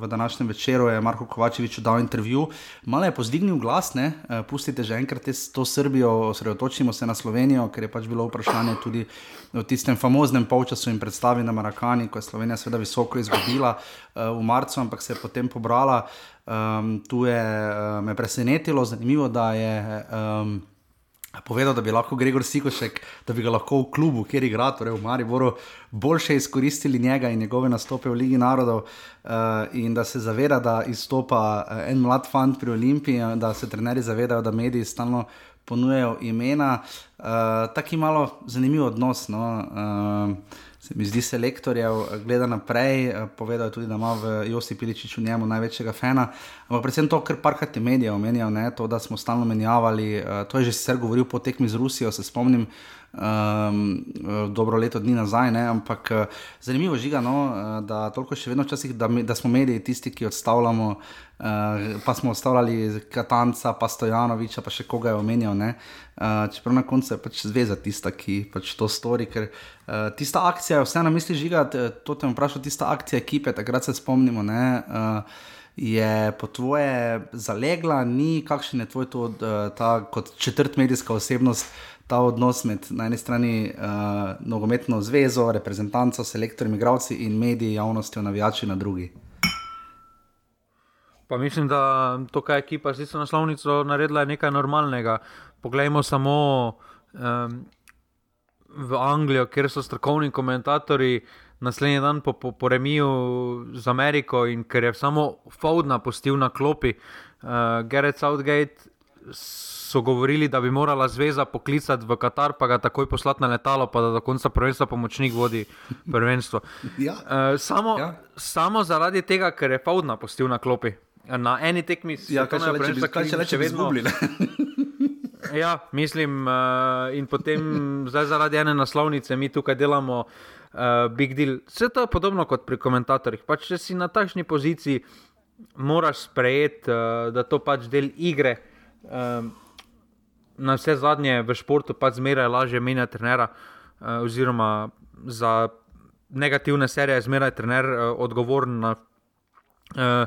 A: v današnjem večeru, je Marko Kovačevič dal intervju. Malo je pozdignil glas, ne? Uh, pustite že enkrat to Srbijo, osredotočimo se na Slovenijo, ker je pač bilo vprašanje tudi v tistem famoznem polčasu in predstavi na Marakani, ko je Slovenija seveda visoko izgubila uh, v marcu, ampak se je potem pobrala. Um, tu je uh, me presenetilo, zanimivo, da je. Um, povedal, da bi lahko Gregor Sikošek, da bi ga lahko v klubu, kjer igra, torej v Mariboru, boljše izkoristili njega in njegove nastope v Ligi narodov, uh, in da se zaveda, da izstopa uh, en mlad fant pri Olimpiji, da se trenerji zavedajo, da mediji stalno ponujajo imena. Uh, Taki malo zanimiv odnos. No? Uh, se mi zdi selektorjev, gleda naprej, eh, povedal je tudi, da ima v Josi Piličiču njemu največjega fena. Ampak predvsem to, kar parkrat je medije omenjal, ne, to, da smo stalno menjavali, uh, to je že sicer govoril po tekmi z Rusijo, se spomnim. Um, dobro leto dni nazaj, ne? ampak uh, zanimivo je, no, uh, da toliko še vedno včasih, da, da smo mediji tisti, ki odstavljamo, uh, pa smo odstavljali Katanca, pa Stojanoviča, pa še koga je omenjal. Uh, čeprav na koncu je pač zveza tista, ki pač to stori. Ker uh, tista akcija, vse na misli žiga, to te vprašam, tista akcija ekipe, takrat se spomnimo. Ne, uh, Je po tvoje zalegla, ni kakšen je tvoj to, ta kot četrt medijska osebnost, ta odnos med na eni strani uh, nogometno zvezo, reprezentanco, selektorji, igravci in mediji, javnostjo, navijači na drugi.
B: Pa mislim, da to, kar je ekipa z naslovnico naredila, je nekaj normalnega. Poglejmo samo um, v Anglijo, kjer so strokovni komentatorji naslednji dan po, po, po remiju z Ameriko in ker je samo Fowdna postil na klopi, uh, Gareth Southgate so govorili, da bi morala zveza poklicati v Katar, pa ga takoj poslati na letalo, pa da do konca prvenstva pomočnik vodi prvenstvo. *laughs*
A: ja.
B: uh, samo, ja. samo zaradi tega, ker je Faudna postil na klopi. Na eni tekmi
A: si ja, kaj reče, kaj še reče, vedno zgubili. *laughs*
B: ja, mislim, uh, in potem zaradi ene naslovnice mi tukaj delamo uh, big deal. Vse to je podobno kot pri komentatorjih. Pač, če si na takšni poziciji, moraš sprejeti, uh, da to pač del igre. Um, na vse zadnje v športu pač zmeraj lažje menjati trenera, uh, oziroma za negativne serije je zmeraj trener uh, odgovoren. Na, uh,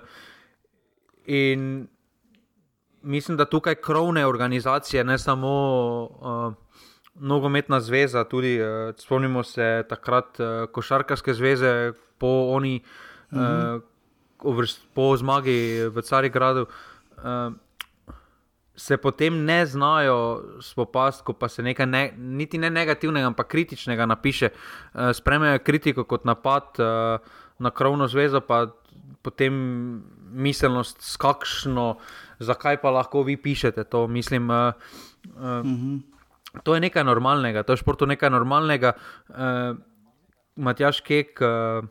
B: In mislim, da tukaj krovne organizacije, ne samo uh, nogometna zveza, tudi uh, spomnimo se takrat uh, košarkarske zveze po oni. Uh -huh. uh, Po zmagi v Carigradu, uh, se potem ne znajo spopasti, ko pa se nekaj ne, niti ne negativnega, ampak kritičnega napiše, uh, spremljajo kritiko kot napad uh, na krovno zvezo, pa potem miselnost, skakšno, zakaj pa lahko vi pišete to. Mislim, uh, uh, uh -huh. to je nekaj normalnega, to je športu nekaj normalnega. Uh, Matjaš Kek, uh,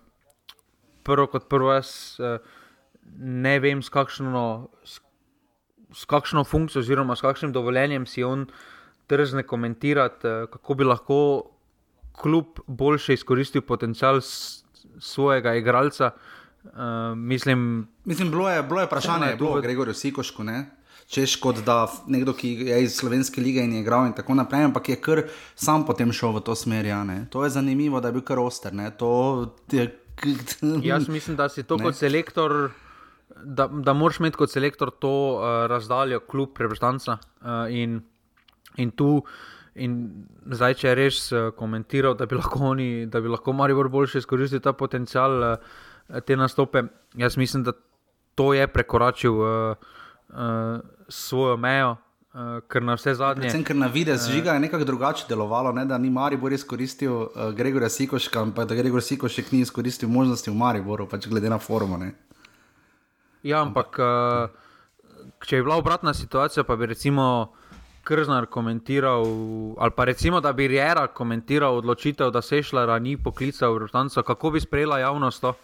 B: prvo kot prvo, jaz uh, ne vem, s kakšno. S s kakšno funkcijo, oziroma s kakšnim dovoljenjem si on trzne komentirati, eh, kako bi lahko kljub boljše izkoristil potencial svojega igralca. Uh, mislim,
A: mislim, bilo je, bilo je vprašanje, je bilo je Gregorju Sikošku. Ne? Češ kot da nekdo, ki je iz slovenske lige in je igral in tako naprej, ampak je kar sam potem šel v to smer. Ja, to je zanimivo, da je bil kar oster.
B: Jaz mislim, da si to ne? kot selektor da, da moraš imeti kot selektor to uh, razdaljo, kljub prebrštanca. Uh, eh, in, in tu, in zdaj, če res uh, komentiral, da bi lahko oni, da bi lahko Marijo boljše izkoristil ta potencial, uh, te nastope, jaz mislim, da to je prekoračil uh, uh, svojo mejo. Uh, ker na vse zadnje.
A: Predvsem, ker na videz uh, žiga je nekako drugače delovalo, ne? da ni Maribor izkoristil uh, Gregorja Sikoška, ampak da Gregor Sikošek ni izkoristil možnosti v Mariboru, pač glede na forum.
B: Ja, ampak uh, če je bila obratna situacija, pa bi recimo Krznar komentiral, ali pa recimo, da bi Rjera komentiral odločitev, da se je šla rani poklica v Rotanco, kako bi sprejela javnost to?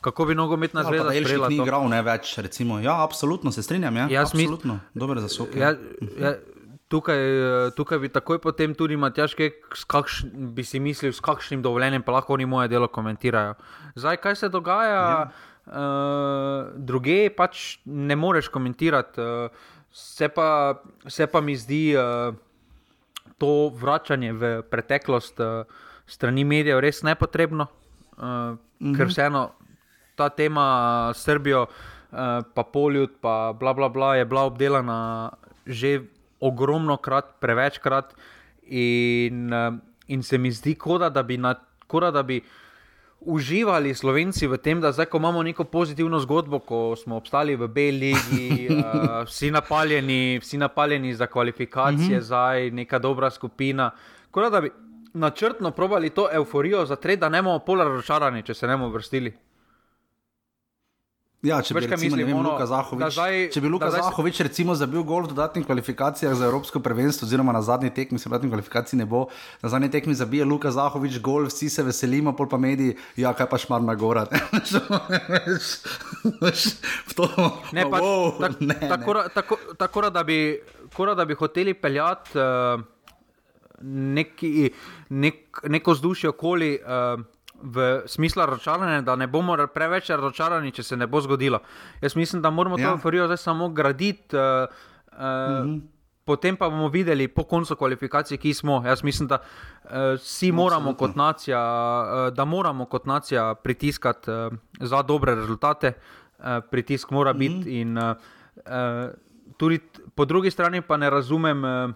B: Kako bi nogometna ja, zveza sprejela?
A: Ni igral ne več, recimo. Ja, absolutno se strinjam. Ja,
B: Jaz
A: absolutno. Dobre za soke. Ja,
B: ja, tukaj, tukaj bi takoj potem tudi Matjaš, kakš, bi si mislil, s kakšnim dovoljenjem pa lahko oni moje delo komentirajo. Zdaj, kaj se dogaja? Ja uh, druge pač ne moreš komentirati. Uh, se, pa, se pa mi zdi uh, to vračanje v preteklost uh, strani medijev res nepotrebno, uh, -hmm. ker vseeno ta tema Srbijo, uh, pa Poljud, pa bla, bla, bla, je bila obdelana že ogromno krat, prevečkrat. In, uh, in se mi zdi, koda, da bi. Na, koda, da bi uživali Slovenci v tem, da zdaj, ko imamo neko pozitivno zgodbo, ko smo obstali v Belgiji, uh, *laughs* vsi, napaljeni, vsi napaljeni za kvalifikacije, mm -hmm. zdaj neka dobra skupina. Kot da bi načrtno probali to euforijo zatreti, da ne bomo polar razočarani, če se ne bomo vrstili.
A: Ja, če, bi, recimo, mislim, vem, ono, Zahovič, zdaj, če bi Luka Zahovič recimo zabil gol v dodatnih kvalifikacijah za Evropsko prvenstvo, oziroma na zadnji tekmi, se dodatnih kvalifikacij ne bo, na zadnji tekmi zabije Luka Zahovič gol, vsi se veselimo, pol pa mediji, ja, kaj pa šmar na gora. *laughs*
B: ne, pač, wow, tak, ne, tako, ne. Tako, tako, da, bi, da bi hoteli peljati uh, neki, nek, neko vzdušje okoli. Uh, v smislu razočaranja, da ne bomo preveč razočarani, če se ne bo zgodilo. Jaz mislim, da moramo ja. to euforijo zdaj samo graditi. Uh, uh, -hmm. Potem pa bomo videli po koncu kvalifikacije, ki smo. Jaz mislim, da uh, vsi moramo kot nacija, uh, da moramo kot nacija pritiskati uh, za dobre rezultate. Uh, pritisk mora mm -hmm. biti. In, uh, uh, tudi po drugi strani pa ne razumem uh,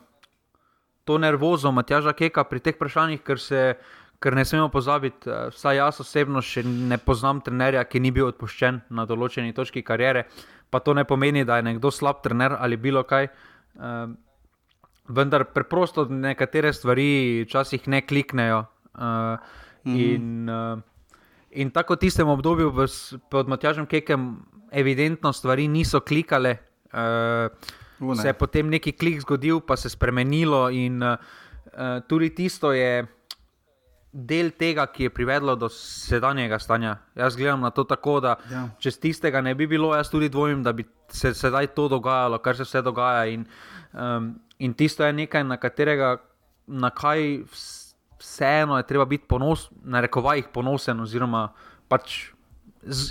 B: to nervozo Matjaža Keka pri teh vprašanjih, ker se uh, ker ne smemo pozabiti, eh, vsaj jaz osebno še ne poznam trenerja, ki ni bil odpuščen na določeni točki kariere. Pa to ne pomeni, da je nekdo slab trener ali bilo kaj. Uh, vendar preprosto nekatere stvari včasih ne kliknejo. Uh, mm. in, uh, in tako v tistem obdobju v, pod Matjažem Kekem, evidentno stvari niso klikale. Uh, se je potem neki klik zgodil, pa se je spremenilo, in uh, tudi tisto je del tega, ki je privedlo do sedanjega stanja. Jaz gledam na to tako, da ja. če tistega ne bi bilo, jaz tudi dvomim, da bi se sedaj to dogajalo, kar se vse dogaja. In, um, in tisto je nekaj, na katerega, na kaj vseeno je treba biti ponosen, na rekovajih ponosen, oziroma pač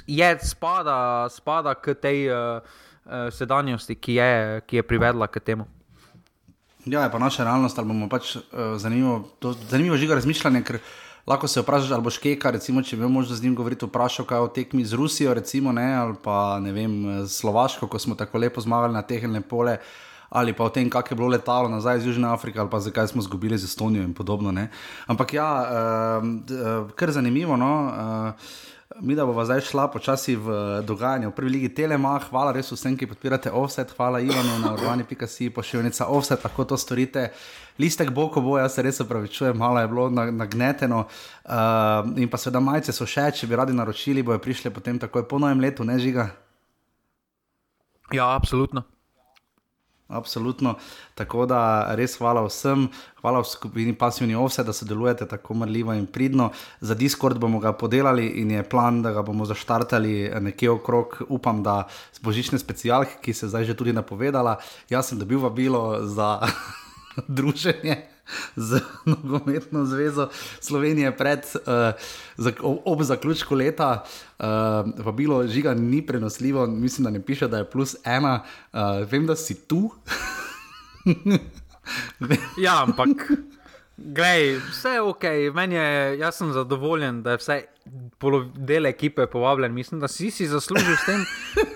B: je spada, spada k tej uh, uh, sedanjosti, ki je, ki je privedla k temu.
A: Ja, je pa naša realnost, ali bomo pač uh, zanimivo, to, zanimivo žiga razmišljanje, ker Lahko se vprašaš, ali boš keka, recimo, če bi možnost z njim govoriti, vprašal, kaj o tekmi z Rusijo, recimo, ne, ali pa ne vem, Slovaško, ko smo tako lepo zmagali na teheljne pole, ali pa o tem, kako je bilo letalo nazaj iz Južne Afrike, ali pa zakaj smo izgubili z Estonijo in podobno. Ne. Ampak ja, uh, kar zanimivo. No, uh, Mi, da bomo zdaj šla počasi v dogajanje v prvi ligi Telema, hvala res vsem, ki podpirate offset, hvala Ivanu na urbani.si, pošiljnica offset, lahko to storite. Listek bo, ko bo, jaz se res upravičujem, malo je bilo nagneteno. Uh, in pa seveda majice so še, če bi radi naročili, bojo prišli potem takoj po novem letu, ne žiga.
B: Ja, absolutno.
A: Absolutno. Tako da res hvala vsem, hvala v skupini Passivni Ovse, da sodelujete tako mrljivo in pridno. Za Discord bomo ga podelali in je plan, da ga bomo zaštartali nekje okrog, upam, da z božične specialke, ki se zdaj že tudi napovedala. Jaz sem dobil vabilo za *laughs* druženje *laughs* z nogometno zvezo Slovenije pred, uh, ob zaključku leta. Uh, vabilo žiga ni prenosljivo, mislim, da ne piše, da je plus ena. Uh, vem, da si tu. *laughs*
B: ja, ampak. Glej, vse je ok, meni je, jaz sem zadovoljen, da je vse del ekipe povabljen. Mislim, da si si zaslužil s tem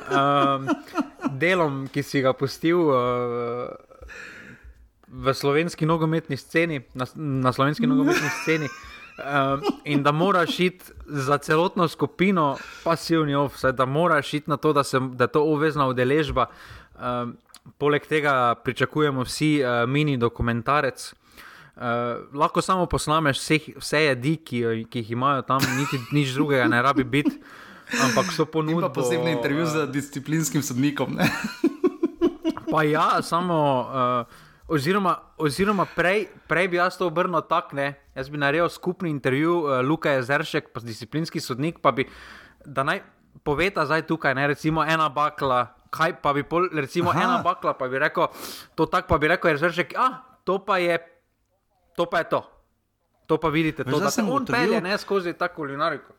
B: um, *laughs* delom, ki si ga pustil. Uh, v slovenski nogometni sceni, na, na slovenski nogometni *laughs* sceni. Um, in da moraš iti za celotno skupino, pasivni offset, da moraš iti na to, da, se, da je to obvezna udeležba. Um, poleg tega pričakujemo vsi uh, mini dokumentarec. Uh, lahko samo posnameš vse, vse jedi, ki, ki jih imajo tam, niti nič drugega ne rabi biti, ampak so ponudili.
A: Pa posebni intervju z disciplinskim sodnikom.
B: pa ja, samo. Uh, Oziroma, oziroma prej, prej bi jaz to obrnil tako, jaz bi naredil skupni intervju, uh, Luka je zršek, pa disciplinski sodnik, pa bi, da naj poveta zdaj tukaj, ne, recimo ena bakla, kaj pa bi, pol, recimo Aha. ena bakla, pa bi rekel, to tako pa bi rekel, je zršek, ah, to pa je, to pa je to. To pa vidite, to, da se on pelje, ne skozi ta kulinariko.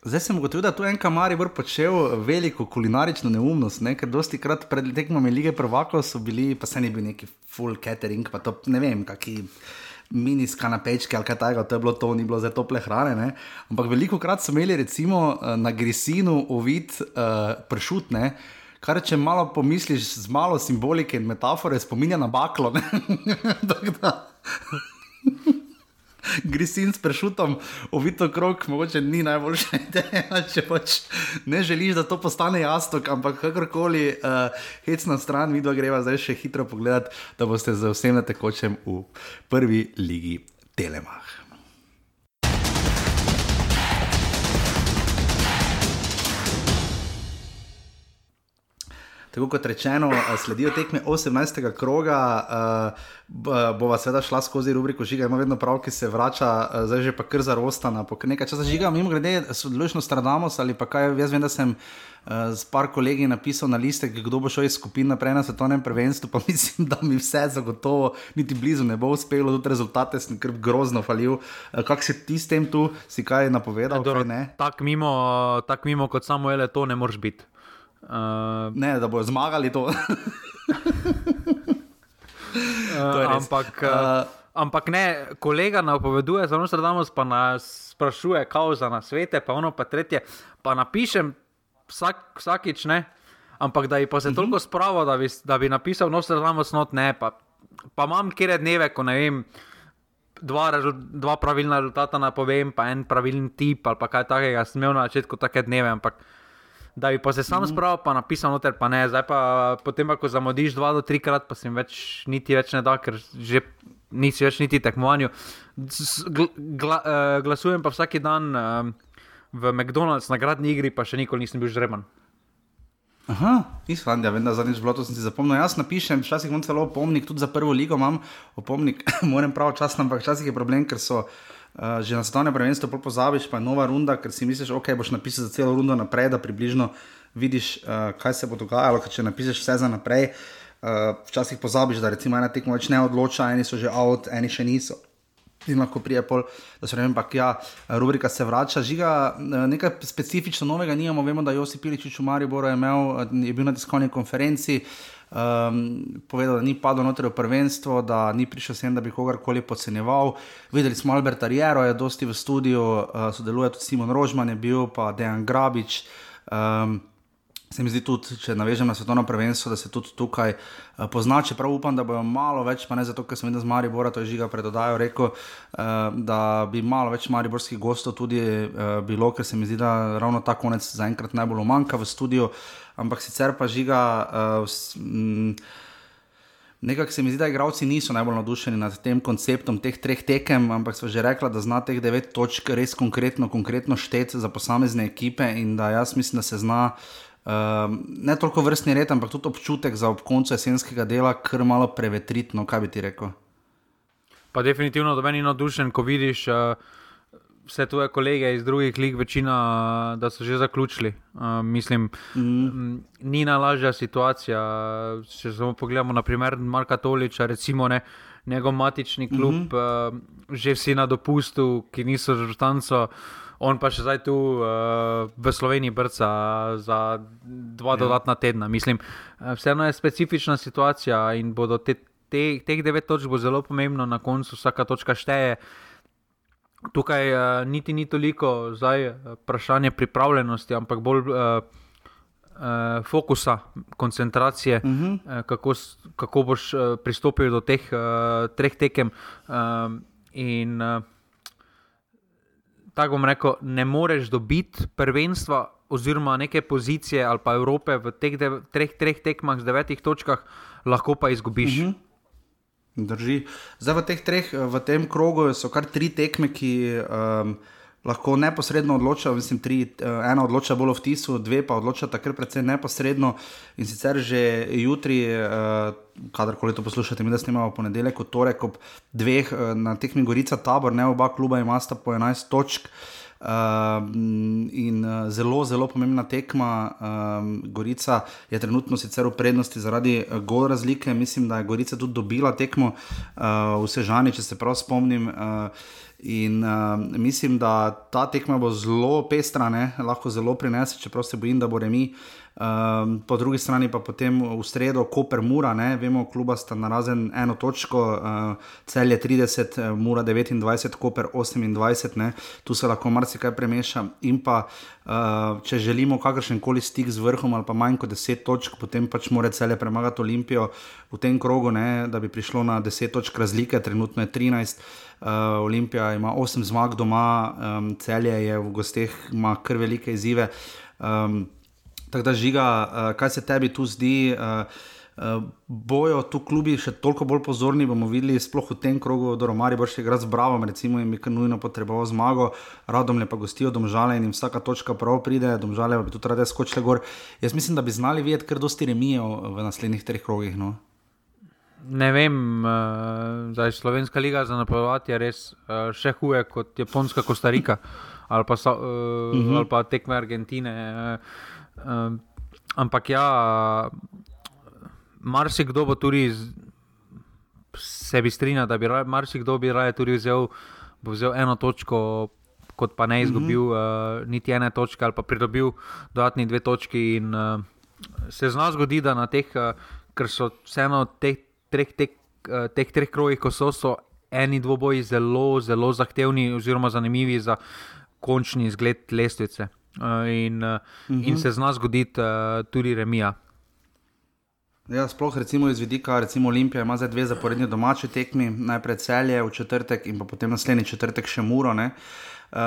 A: Zdaj sem ugotovil, da tu en kamar je počel veliko kulinarično neumnost, ne? ker dosti krat pred tekmami lige prvako so bili, pa se ni bil neki full catering, pa to ne vem, kakšni mini skanapečki ali kaj takega, to je bilo to, ni bilo za tople hrane. Ne? Ampak veliko krat so imeli recimo eh, na grisinu uvid uh, pršutne. Kar če malo pomisliš z malo simbolike in metafore, spominja na baklo. *laughs* *laughs* grisin s prešutom, ovito krok, mogoče ni najboljša *laughs* ideja, če pač ne želiš, da to postane jasno, ampak kakorkoli, uh, hec na stran, mi dva greva zdaj še hitro pogledat, da boste z vsem tekočem v prvi ligi Telemach. Tako kot rečeno, eh, sledijo tekme 18. kroga, uh, bova seveda šla skozi rubriko Žiga, ima vedno prav, ki se vrača, zdaj že pa kar za rostana. Po nekaj časa žiga, mimo grede, sodeluješ Stradamos ali pa kaj, jaz vem, da sem. Z par kolegi napisal na liste, kdo bo šel iz skupine naprej na svetovnem prvenstvu, pa *laughs* mislim, da mi vse zagotovo, niti blizu ne bo uspelo, tudi rezultate sem kar grozno falil. Kaj si ti s tem tu, si kaj napovedal?
B: Tako mimo, tak mimo kot samo ele, to ne moreš biti.
A: Uh, ne, da bodo zmagali to. *laughs* uh,
B: ampak, uh, ampak ne, kolega napoveduje, zelo se damo, pa nas sprašuje, kako za nas svete, pa ono pa tretje. Pa napišem vsak, vsakič ne, ampak da je pa se uh -huh. toliko spravo, da bi, da bi napisal, no se damo snot ne. Pa, pa imam kjer dneve, ko ne vem. Dva, dva pravilna rezultata napovem, pa en pravilen tip, ali pa kaj takega, sem imel na začetku take dneve, ampak uh, da bi pa se sam mhm. spravil, pa napisal noter, pa ne. Zdaj pa potem, ko zamudiš dva do trikrat, pa si več niti več ne da, ker že nisi več niti tekmovanju. Gla, uh, glasujem pa vsak dan uh, v McDonald's na gradni igri, pa še nikoli nisem bil žreban.
A: Aha, Islandija, vem, da zadnjič bilo to, sem si zapomnil. Jaz napišem, včasih imam celo opomnik, tudi za prvo ligo imam opomnik, *coughs* moram pravočasno, ampak včasih je problem, ker so. Uh, že na svetovnem prvenstvu pozabiš, pa je nova runda, ker si misliš, ok, boš napisal za celo rundo naprej, da približno vidiš, uh, kaj se bo dogajalo. Če napišeš vse za naprej, uh, včasih pozabiš, da recimo ena tekma več ne odloča, eni so že out, eni še niso. In lahko prije pol, da se ne vem, ampak ja, rubrika se vrača. Žiga, nekaj specifično novega nimamo. Vemo, da Josip Piličič v Mariboru je, imel, je bil na tiskovni konferenci, um, povedal, da ni padel noter v prvenstvo, da ni prišel sem, da bi kogarkoli podcenjeval. Videli smo Alberta Riero, je dosti v studiu, uh, sodeluje tudi Simon Rožman, je bil pa Dejan Grabič. Um, Se mi zdi tudi, če navežem na svetovno prvenstvo, da se tudi tukaj uh, pozna, čeprav upam, da bojo malo več, pa ne zato, ker sem videl z Maribora, to je žiga predodajo, rekel, uh, da bi malo več mariborskih gostov tudi uh, bilo, ker se mi zdi, da ravno ta konec zaenkrat najbolj manjka v studiu, ampak sicer pa žiga. Uh, Nekako se mi zdi, da igravci niso najbolj navdušeni nad tem konceptom teh treh tekem, ampak so že rekla, da zna teh devet točk res konkretno, konkretno šteti za posamezne ekipe in da jaz mislim, da se zna Um, ne toliko vrstni red, ampak tudi občutek za ob koncu jesenskega dela, kar malo prevetritno, kaj bi ti rekel.
B: Pa definitivno, da meni je navdušen, ko vidiš uh, vse tvoje kolege iz drugih lig, večina, da so že zaključili. Uh, mislim, mm. ni najlažja situacija. Če samo pogledamo, naprimer, Marka Toliča, recimo ne, njegov matični klub, mm -hmm. uh, že vsi na dopustu, ki niso žrtanco on pa še zdaj tu uh, v Sloveniji brca za dva ja. dodatna tedna. Mislim, eh, vseeno je specifična situacija in bodo te, te, teh devet točk bo zelo pomembno, na koncu vsaka točka šteje. Tukaj uh, niti ni toliko zdaj vprašanje pripravljenosti, ampak bolj uh, uh, fokusa, koncentracije, uh -huh. uh, kako, kako boš uh, pristopil do teh uh, treh tekem. Uh, in, uh, tako bom rekel, ne moreš dobiti prvenstva oziroma neke pozicije ali pa Evrope v teh dev, treh, treh tekmah z devetih točkah, lahko pa izgubiš. Uh
A: mhm. -huh. Drži. Zdaj v teh treh, v tem krogu so kar tri tekme, ki. Um, lahko neposredno odločajo, mislim, tri, eh, ena odloča bolj v tisu, dve pa odloča takrat predvsem neposredno in sicer že jutri, eh, kadarkoli to poslušate, mi da snimamo ponedeljek, torek ob dveh eh, na tehni Gorica tabor, ne oba kluba imata po 11 točk. Uh, in uh, zelo, zelo pomembna tekma. Uh, Gorica je trenutno sicer v prednosti zaradi uh, gol razlike. Mislim, da je Gorica tudi dobila tekmo uh, v Sežani, če se prav spomnim. Uh, In uh, mislim, da ta tekma bo zelo pestra, ne? lahko zelo prinese, čeprav se bojim, da bo remi. Um, po drugi strani pa potem v sredo, Koper Mura, ne? vemo, kluba sta na razen eno točko, uh, cel je 30, uh, Mura 29, Koper 28, ne? tu se lahko marsikaj premeša. In pa, uh, če želimo kakršen koli stik z vrhom ali pa manj kot 10 točk, potem pač mora cel je premagati Olimpijo v tem krogu, ne? da bi prišlo na 10 točk razlike, trenutno je 13. Uh, Olimpija ima 8 zmag doma, um, celje je v gosteh, ima kar velike izzive. Um, tako da žiga, uh, kaj se tebi tu zdi? Uh, uh, bojo tu klubi še toliko bolj pozorni, bomo videli, sploh v tem krogu, da Romari bo še igral z Bravo, recimo, in kar nujno potreboval zmago, radom le pa gostijo domžale in jim vsaka točka prav pride, domžale pa bi tudi rade skočile gor. Jaz mislim, da bi znali videti kar dosti remijev v naslednjih treh krogih. No?
B: Ne vem, uh, je slovenska liga za napovedovati res uh, še huje kot Japonska, Kostarika ali pa, uh, uh -huh. ali pa tekme Argentine. Uh, uh, ampak ja, marsikdo bo tudi se bi strinjal, da bi marsikdo bi raje tudi vzel, vzel eno točko. Kot pa ne izgubil uh -huh. uh, niti ene točke, ali pa pridobil dodatni dve točki. In, uh, se zna zgoditi, da na teh, uh, ker so vseeno teh treh, tek, uh, teh treh krogih, ko so, so eni dvoboji zelo, zelo zahtevni, oziroma zanimivi za končni izgled lestvice. Uh, in, uh, uh -huh. in se zna zgoditi uh, tudi remija.
A: Ja, sploh recimo iz vidika, recimo Olimpija ima zdaj dve zaporedni domači tekmi, najprej celje v četrtek in potem naslednji četrtek še muro. Uh,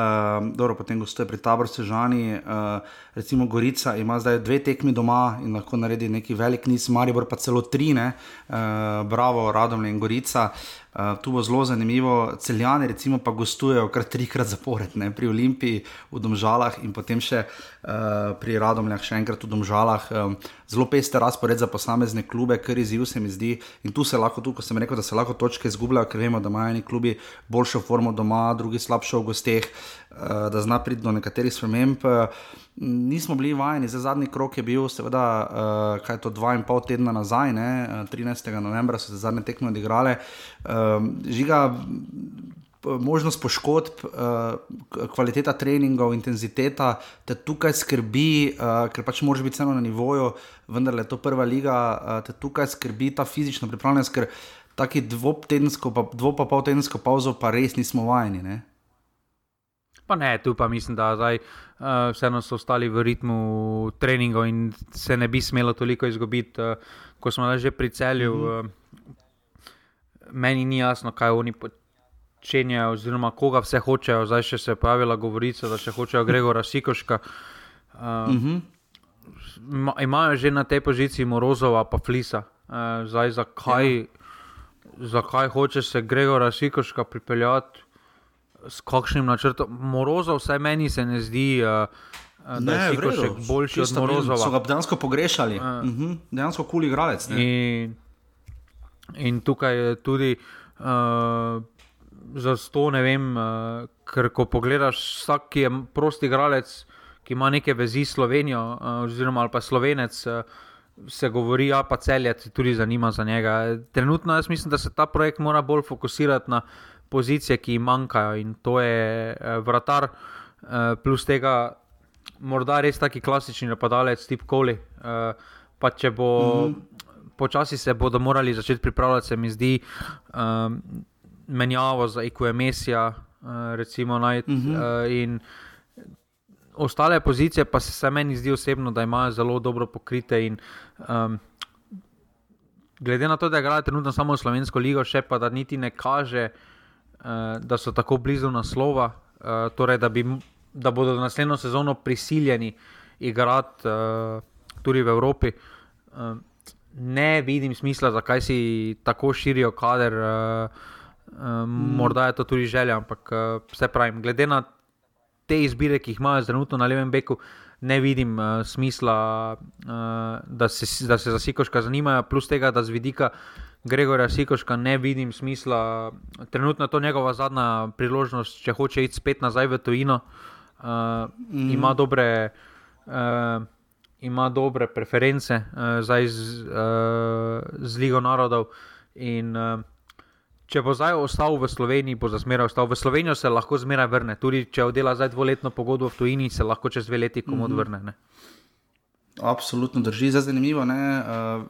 A: dobro, potem gostuje pri taboru Sežani, uh, recimo Gorica ima zdaj dve tekmi doma in lahko naredi neki velik niz, Maribor pa celo tri, ne, uh, Bravo, Radomlje in Gorica. Uh, tu bo zelo zanimivo, celjani recimo pa gostujejo kar trikrat zapored, ne, pri Olimpiji v Domžalah in potem še uh, pri Radomljah, še enkrat v Domžalah. Um, zelo peste razpored za posamezne klube, kar izziv se mi zdi. In tu se lahko, tu, ko sem rekel, da se lahko točke izgubljajo, ker vemo, da imajo neki klubi boljšo formo doma, drugi slabšo v gosteh, uh, da zna priti do nekaterih sprememb. Uh, nismo bili vajeni, za zadnji krok je bil, seveda, uh, kaj to dva in pol tedna nazaj, ne? 13. Eh, novembra so se zadnje tekme odigrale. Žiga, možnost poškodb, kvaliteta treningov, intenziteta, te tukaj skrbi, ker pač moraš biti vseeno na nivoju, vendar je to prva liga, te tukaj skrbi ta fizična pripravljenost, ker taki dvotedensko, pa dvopol tedensko pauzo pa res nismo vajeni. Ne?
B: Pa ne, tu pa mislim, da zdaj, uh, vseeno so ostali v ritmu treningov in se ne bi smelo toliko izgubiti, uh, ko smo že pri celju. Mm -hmm. uh, meni ni jasno, kaj oni počenjajo, oziroma koga vse hočejo. Zdaj še se je pojavila govorica, da še hočejo Gregora Sikoška. Uh, mm -hmm. Imajo že na tej poziciji Morozova, pa Flisa. Uh, zdaj, zakaj, ja. zakaj hoče se Gregora Sikoška pripeljati? S kakšnim načrtom. Morozov, vsaj meni se ne zdi, uh, da je Sikošek boljši od Morozova.
A: So ga dejansko pogrešali, uh, uh -huh. dejansko kul igralec.
B: In, in tukaj je tudi uh, za to, ne vem, uh, ker ko pogledaš, vsak, ki je prosti igralec, ki ima neke vezi s Slovenijo, uh, oziroma pa slovenec. Uh, Se govori, ja, pa celje tudi zanima za njega. Trenutno jaz mislim, da se ta projekt mora bolj fokusirati na uh, pozicije, ki jim manjkajo in to je uh, vratar, uh, plus tega, morda res taki klasični napadalec, tip Koli. Uh, pa če bo mm -hmm. počasi se bodo morali začeti pripravljati, se mi zdi, um, menjavo za IQMS-ja, uh, recimo, najti. Mm -hmm. uh, Ostale pozicije pa se meni zdi osebno, da imajo zelo dobro pokrite. In, um, glede na to, da igrajo trenutno samo Slovensko ligo, še pa da niti ne kaže, da so tako blizu naslova, uh, torej da, bi, da bodo naslednjo sezono prisiljeni igrati uh, tudi v Evropi. Uh, ne vidim smisla, zakaj si tako širijo kader. Uh, uh, mm. Morda je to tudi želja, ampak uh, vse pravim, glede na te izbire, ki jih imajo trenutno na levem beku. Ne vidim uh, smisla, uh, da, se, da se za Sikoška zanimajo, plus tega, da z vidika Gregorja Sikoška ne vidim smisla. Trenutno je to njegova zadnja priložnost, če hoče iti spet nazaj v tujino. Uh, mm. ima, dobre, uh, ima dobre preference uh, zdaj z, uh, z Ligo narodov. In, uh, če bo zdaj ostal v Sloveniji, bo za zmeraj ostal v Slovenijo, se lahko zmeraj vrne. Tudi če oddela zdaj dvoletno pogodbo v tujini, se lahko čez dve leti komu mm -hmm. odvrne. Ne?
A: Absolutno drži, zelo zanimivo. Ne? Eh,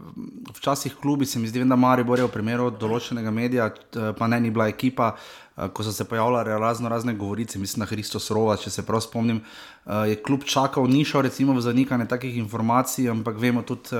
A: včasih klubi se mi zdi, da Mari borijo v primeru določenega medija, pa ne ni bila ekipa, eh, ko so se pojavljale razno razne govorice, mislim na Hristos Rova, če se prav spomnim. Eh, je klub čakal, ni šel recimo v zanikanje takih informacij, ampak vemo tudi,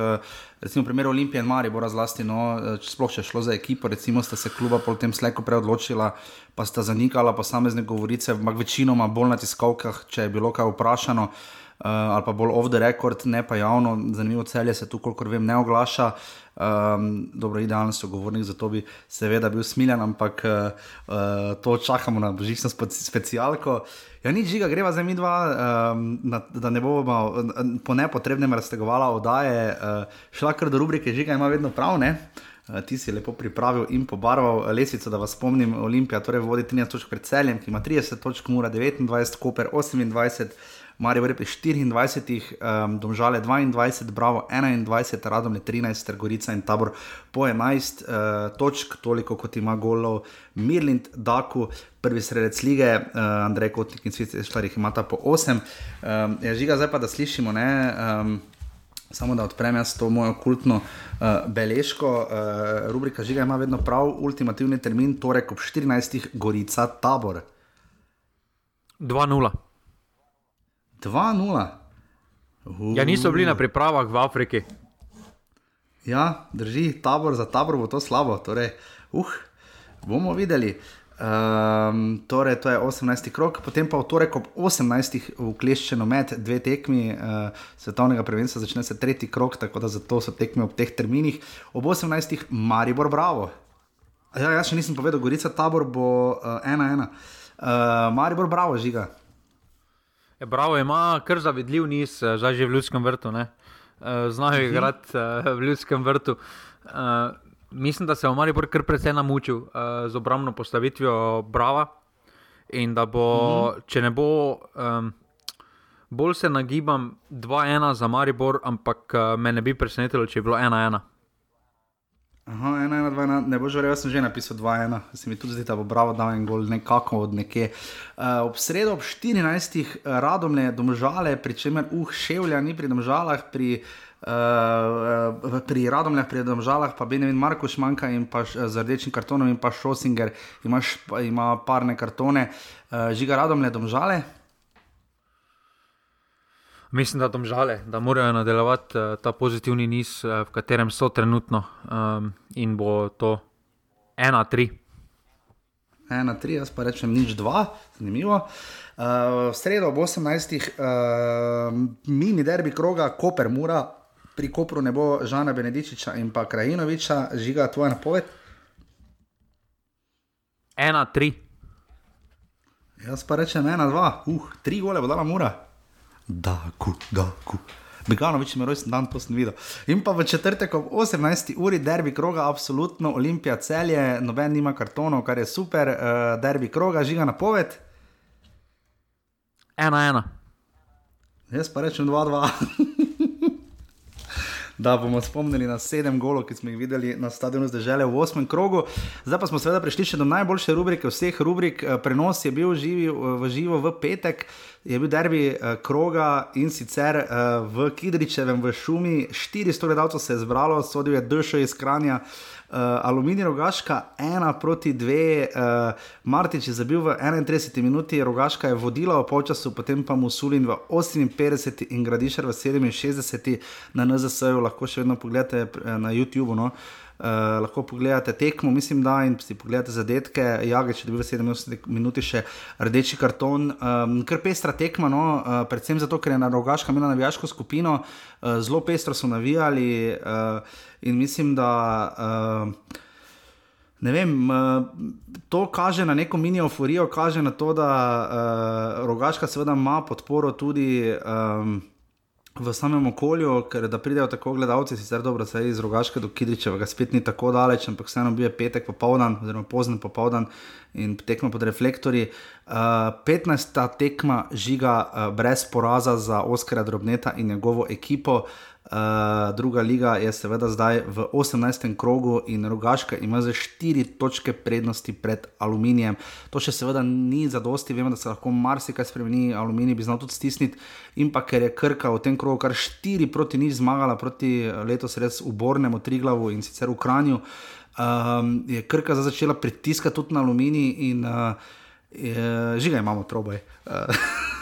A: recimo v primeru Olimpije in Mari bora zlasti, no, sploh če šlo za ekipo, recimo sta se kluba potem slejko preodločila, pa sta zanikala posamezne govorice, ampak večinoma bolj na tiskovkah, če je bilo kaj vprašano uh, ali pa bolj off the record, ne pa javno, zanimivo celje se tu, kolikor vem, ne oglaša. Um, dobro, idealno so govorniki, zato bi seveda bil smiljen, ampak uh, uh, to čakamo na božično specialko. Ja, ni žiga, greva za mi dva, um, na, da ne bomo po nepotrebnem raztegovali oddaje. Uh, šla kar do rubrike, žiga ima vedno prav, ne? Uh, ti si lepo pripravil in pobarval lesico, da vas spomnim, Olimpija torej vodi 13 točk pred celjem, ki ima 30 točk, mora 29, Koper 28. Marijo pri 24, um, domžale 22, bravo 21, radom je 13, Trgorica in tabor po 11 uh, točk, toliko kot ima golov Mirlind, Daku, prvi sredec lige, uh, Andrej Kotnik in Sveti Štarih imata po 8. Um, je žiga zdaj pa, da slišimo, ne. Um, Samo da odprem jaz to mojo kultno uh, beležko. Uh, rubrika Žiga ima vedno prav, ultimativni termin, torej ob 14. Gorica, tabor.
B: 2-0.
A: 2-0.
B: Uh. Ja, niso bili na pripravah v Afriki.
A: Ja, drži, tabor za tabor bo to slabo. Torej, uh, bomo videli. Um, torej, to je 18. krok, potem pa v torek ob 18. ukleščeno med dve tekmi uh, svetovnega prvenstva, začne se tretji krok, tako da zato so tekme ob teh terminih. Ob 18. Maribor, bravo. Ja, jaz še nisem povedal, Gorica tabor bo 1-1. Uh, uh, Maribor, bravo, žiga.
B: Je, bravo, ima kar zavidljiv niz, eh, zdaj že v ljudskem vrtu. Ne? Eh, znajo mhm. igrati uh, v ljudskem vrtu. Mislim, da se je Maribor kar precej namučil z obrambno postavitvijo Brava. In da bo, mhm. če ne bo, um, bolj se nagibam 2-1 za Maribor, ampak me ne bi presenetilo, če je bilo 1-1.
A: Aha, ena, ena, dva, ena. ne boš verjel, jaz sem že napisal 2-1, se mi tudi zdi, da bo bravo dal en gol nekako od nekje. Uh, ob sredo ob 14. radomlje domžale, pri čemer uh, ševlja ni pri domžalah, pri, uh, pri radomljah, pri domžalah pa Benjamin Markoš manjka in pa z rdečim kartonom in pa Šosinger imaš, ima parne kartone. Uh, žiga radomlje domžale,
B: Mislim, da domžale, da morajo nadaljevati uh, ta pozitivni niz, uh, v katerem so trenutno, um, in bo to 1-3.
A: 1-3, jaz pa rečem nič 2, zanimivo. Uh, v sredo ob 18. Uh, mini derbi kroga, Koper Mura, pri Kopru ne bo Žana Benedičiča in pa Krajinoviča, žiga tvoja napoved.
B: 1-3.
A: Jaz pa rečem 1-2, uh, tri gole bo dala Mura. Da, ku, da, ku. Beganovič ima rojsten dan, to sem videl. In pa v četrtek ob 18. uri derbi kroga, absolutno Olimpija celje, noben nima kartonov, kar je super, uh, derbi kroga, žiga napoved.
B: 1-1.
A: Jaz pa rečem 2-2. *laughs* Da bomo spomnili na sedem golov, ki smo jih videli na stadionu zdržele v osmem krogu. Zdaj pa smo seveda prišli še do najboljše rubrike vseh rubrik. Eh, Prenos je bil živi, v živo v petek, je bil derbi eh, kroga in sicer eh, v Kidričevem v šumi. 400 gledalcev se je zbralo, sodil je Dšo iz Kranja. Uh, Aluminij Rogaška, ena proti dve, uh, Martič je zabil v 31 minuti, Rogaška je vodila v polčasu, potem pa Musulin v 58 in Gradišar v 67 na NZS-ju, lahko še vedno pogledate na YouTubu. No? Uh, lahko pogledate tekmo, mislim, da in si pogledate zadetke. Jageč je dobil v 70 minuti še rdeči karton. Um, kar pestra tekma, no? uh, predvsem zato, ker je na rogaška imela navijaško skupino, uh, zelo pestro so navijali uh, in mislim, da. Uh, Ne vem, to kaže na neko mini euforijo, kaže na to, da uh, Rogaška seveda ima podporo tudi um, v samem okolju, ker da pridejo tako gledalci, sicer dobro, se iz Rogaške do Kidričevega spet ni tako daleč, ampak vseeno bil je petek popoldan, oziroma pozen popoldan in tekmo pod reflektorji. Uh, 15. tekma žiga uh, brez poraza za Oskara Drobneta in njegovo ekipo. Uh, druga liga je seveda zdaj v 18. krogu in Rogaška ima za 4 točke prednosti pred Aluminijem. To še seveda ni za dosti, vemo, da se lahko marsikaj spremeni, Aluminij bi znal tudi stisniti. In pa ker je Krka v tem krogu kar 4 proti nič zmagala proti letos res ubornemu Triglavu in sicer v Kranju, um, je Krka zdaj začela pritiskati tudi na Aluminij in uh, je, žiga imamo troboj. Uh, *laughs*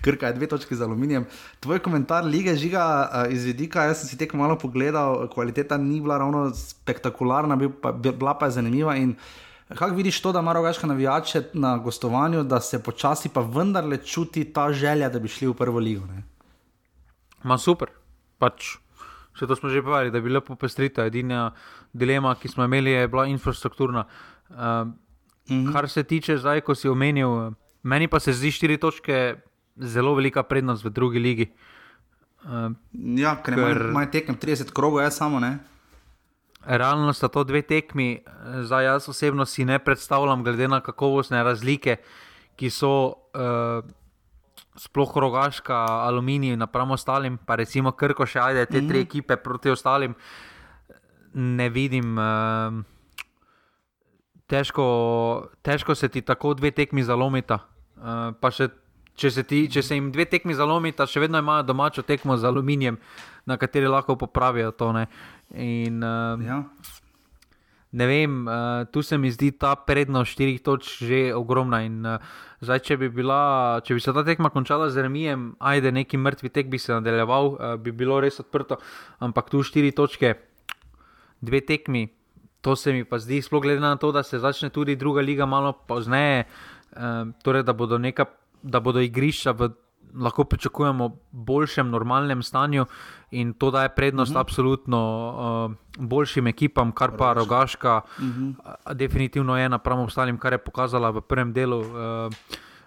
A: Krka je dve točki za aluminijem. Tvoj komentar lige žiga uh, iz vidika, jaz sem si tekmo malo pogledal, kvaliteta ni bila ravno spektakularna, bil pa, bila pa je zanimiva. In kako vidiš to, da ima rogaška navijače na gostovanju, da se počasi pa vendarle čuti ta želja, da bi šli v prvo ligo? Ne?
B: Ma super, pač. Še to smo že povedali, da je bila popestritev. Edina dilema, ki smo imeli, je bila infrastrukturna. Uh, -hmm. Kar se tiče zdaj, ko si omenil, meni pa se zdi štiri točke zelo velika prednost v drugi ligi. Uh,
A: ja, ker imajo tekem 30 krogov, jaz samo ne.
B: Realno sta to dve tekmi, zdaj jaz osebno si ne predstavljam, glede na kakovostne razlike, ki so uh, sploh rogaška, aluminij, napram ostalim, pa recimo Krko še ajde, te mm -hmm. tri ekipe proti ostalim, ne vidim. Uh, težko, težko se ti tako dve tekmi zalomita. Uh, pa še če se, ti, če se jim dve tekmi zalomita, še vedno imajo domačo tekmo z aluminijem, na kateri lahko popravijo to. Ne, In, uh,
A: Ja.
B: ne vem, uh, tu se mi zdi ta prednost štirih točk že ogromna. In, uh, zdaj, če, bi bila, če bi se ta tekma končala z remijem, ajde, neki mrtvi tek bi se nadaljeval, uh, bi bilo res odprto, ampak tu štiri točke, dve tekmi. To se mi pa zdi, sploh glede na to, da se začne tudi druga liga malo pozneje, uh, torej da bodo, neka, da bodo igrišča v lahko pričakujemo boljšem, normalnem stanju in to daje prednost uh -huh. absolutno uh, boljšim ekipam, kar pa Rogaška, uh -huh. definitivno je napram ostalim, kar je pokazala v prvem delu. Uh,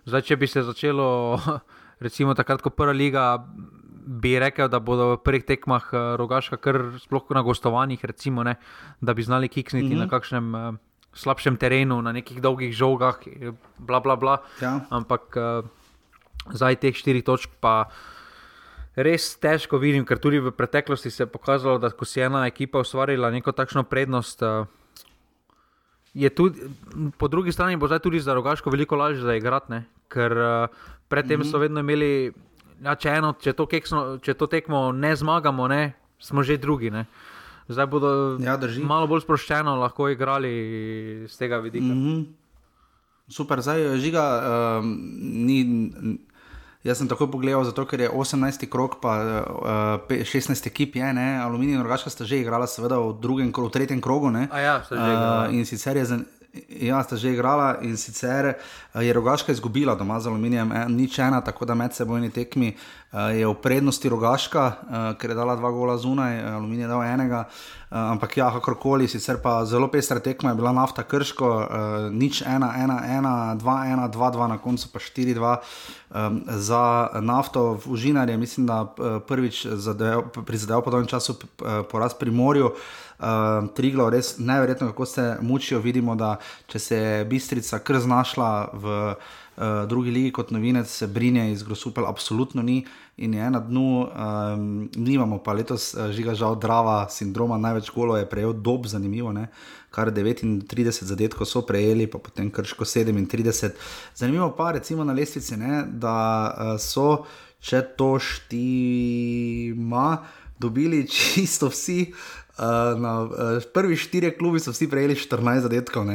B: zdaj, če bi se začelo, *laughs* recimo takrat, ko prva liga. Bi rekel, da bodo v prvih tekmah rogaška, kar sploh na gostovanjih, recimo, ne, da bi znali kiksniti mm -hmm. na kakšnem uh, slabšem terenu, na nekih dolgih žogah, bla, bla, bla.
A: Ja.
B: Ampak uh, zdaj teh štirih točk, pa res težko vidim, ker tudi v preteklosti se je pokazalo, da ko si ena ekipa ustvarila neko takšno prednost. Uh, Je tudi, po drugi strani bo zdaj tudi za rogaško veliko lažje zaigrati, ker uh, predtem mm -hmm. so vedno imeli, ja, če, eno, če, to keksno, če to tekmo ne zmagamo, ne, smo že drugi. Ne. Zdaj bodo
A: Ja,
B: malo bolj sproščeno lahko igrali z tega vidika.
A: Mm -hmm. Super, zdaj žiga. Um, ni, jaz sem tako pogledal, zato ker je 18. krok, pa uh, 16. ekip je, ne, Aluminij in Rogaška sta že igrala, seveda v drugem, v tretjem krogu. Ne,
B: ja,
A: uh, in sicer je. Zan, Ja, sta že igrala in sicer je Rogaška izgubila doma z aluminijem, nič ena, tako da med sebojni tekmi je v prednosti Rogaška, ker je dala dva gola zunaj, aluminij je dal enega. Ampak ja, kakorkoli, sicer pa zelo pestra tekma je bila nafta krško, nič ena, ena, ena, dva, ena, dva, dva, na koncu pa štiri, dva za nafto v Užinarje. Mislim, da prvič prizadel po dolgem času poraz pri morju. Uh, Triglo, res neverjetno, kako se mučijo. Vidimo, da če se je Bistrica kar znašla v uh, drugi ligi kot novinec, se brinje iz Grosupel, absolutno ni in je na dnu. Um, nimamo pa letos, uh, žiga žal, drava sindroma, največ golo je prejel dob, zanimivo. Ne? Kar 39 zadetkov so prejeli, pa potem krško 37. Zanimivo pa recimo na lestvici, ne, da uh, so, če to štima, dobili čisto vsi. Uh, na uh, prvi štiri klubi so vsi prejeli 14 zadetkov,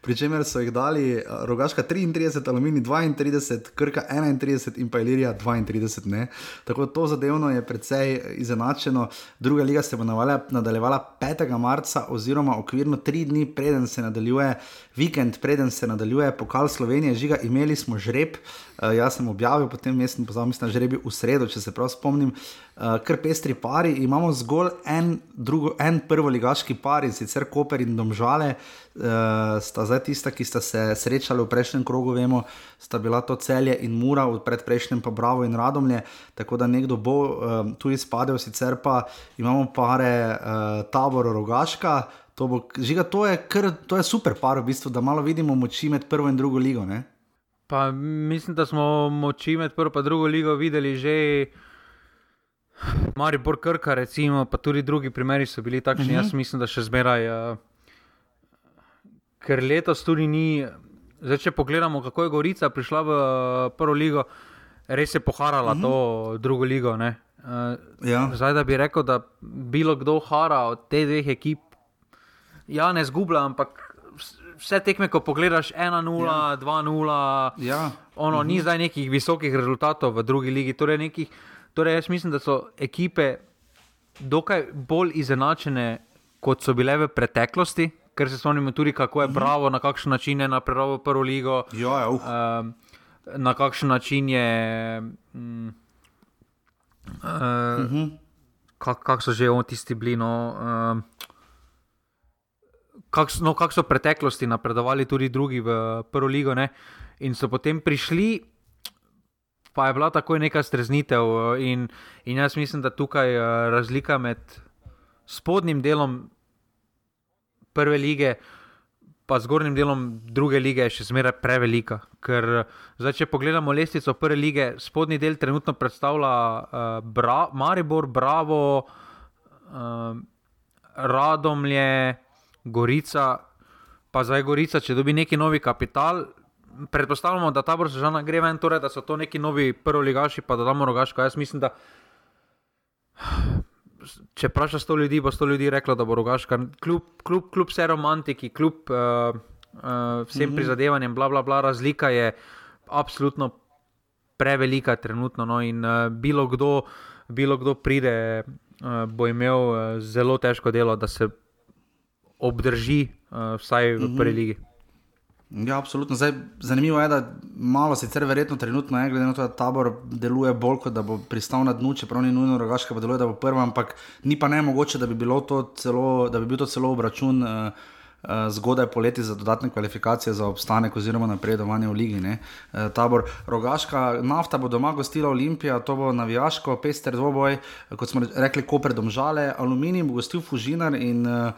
A: pričemer so jih dali uh, Rogaška 33, Aluminij 32, Krka 31 in pa Ilirija 32. Ne? Tako da to zadevno je precej izenačeno. Druga liga se bo nadaljevala 5. marca, oziroma okvirno tri dni, preden se nadaljuje vikend, preden se nadaljuje pokal Slovenije, žiga, imeli smo žreb. Uh, jaz sem objavil, potem sem pozval, mislim, žrebi v sredo, če se prav spomnim. Uh, kar pestri pari, imamo zgolj en, drugo, en prvoligaški par in sicer Koper in Domžale, uh, sta zdaj tista, ki sta se srečali v prejšnjem krogu, vemo, sta bila to celje in mura, v predprejšnjem pa Bravo in Radomlje, tako da nekdo bo uh, tu izpadel, sicer pa imamo pare uh, tabor Rogaška. To, bo, žiga, to, je kr, to je super par, v bistvu, da malo vidimo moči med prvo in drugo ligo. Ne?
B: Pa mislim, da smo moči med prvo in drugo ligo videli že. Maribor Krka, recimo, pa tudi drugi primeri so bili takšni. Uh -huh. Jaz mislim, da še zmeraj. Uh, ker letos tudi ni. Zdaj, če pogledamo, kako je Gorica prišla v uh, prvo ligo, res je poharala uh -huh. to drugo ligo. Uh,
A: ja.
B: Zdaj, da bi rekel, da bilo kdo hara od teh dveh ekip, ja, ne zgublja, ampak vse tekme, ko pogledaš 1-0, ja. 2-0,
A: ja.
B: ono, uh -huh. ni mhm. zdaj nekih visokih rezultatov v drugi ligi. Torej, nekih, torej jaz mislim, da so ekipe dokaj bolj izenačene, kot so bile v preteklosti, ker se spomnimo tudi, kako je mhm. bravo, na kakšen način je napredoval prvo ligo.
A: Ja, uh.
B: na kakšen način je. Um, uh, uh
A: mhm. -huh.
B: Kako kak so že oni tisti bili? No, uh, kako no, kak so v preteklosti napredovali tudi drugi v prvo ligo, ne? in so potem prišli, pa je bila takoj neka streznitev. In, in jaz mislim, da tukaj eh, razlika med spodnjim delom prve lige. Pa zgornjim delom druge lige še zmeraj prevelika. Ker, zdaj, če pogledamo lestvico prve lige, spodnji del trenutno predstavlja uh, Bra Maribor, Bravo, uh, Radomlje, Gorica, pa zdaj Gorica, če dobi neki novi kapital. Predpostavljamo, da ta vrsta žena gre ven, torej, da so to neki novi prvoligaši, pa da damo rogaško. Jaz mislim, da če vprašaš sto ljudi, bo sto ljudi reklo, da bo rogaška. Kljub, kljub, kljub vse romantiki, kljub uh, uh, vsem mm -hmm. prizadevanjem, bla, bla, bla, razlika je absolutno prevelika trenutno. No, in uh, bilo, kdo, bilo kdo pride, uh, bo imel uh, zelo težko delo, da se obdrži, uh, vsaj v mhm. prvi ligi.
A: Ja, absolutno. Zdaj, zanimivo je, da malo sicer verjetno trenutno je, glede na to, da tabor deluje bolj kot da bo pristal na dnu, čeprav ni nujno pa deluje, da bo prva, ampak ni pa ne mogoče, da bi, to celo, da bi bil to celo obračun. Uh, zgodaj poleti za dodatne kvalifikacije za obstanek oziroma napredovanje v ligi. Tabor Rogaška, nafta bo doma gostila Olimpija, to bo navijaško, pester dvoboj, kot smo rekli, ko predomžale, aluminij bo gostil Fužinar in uh,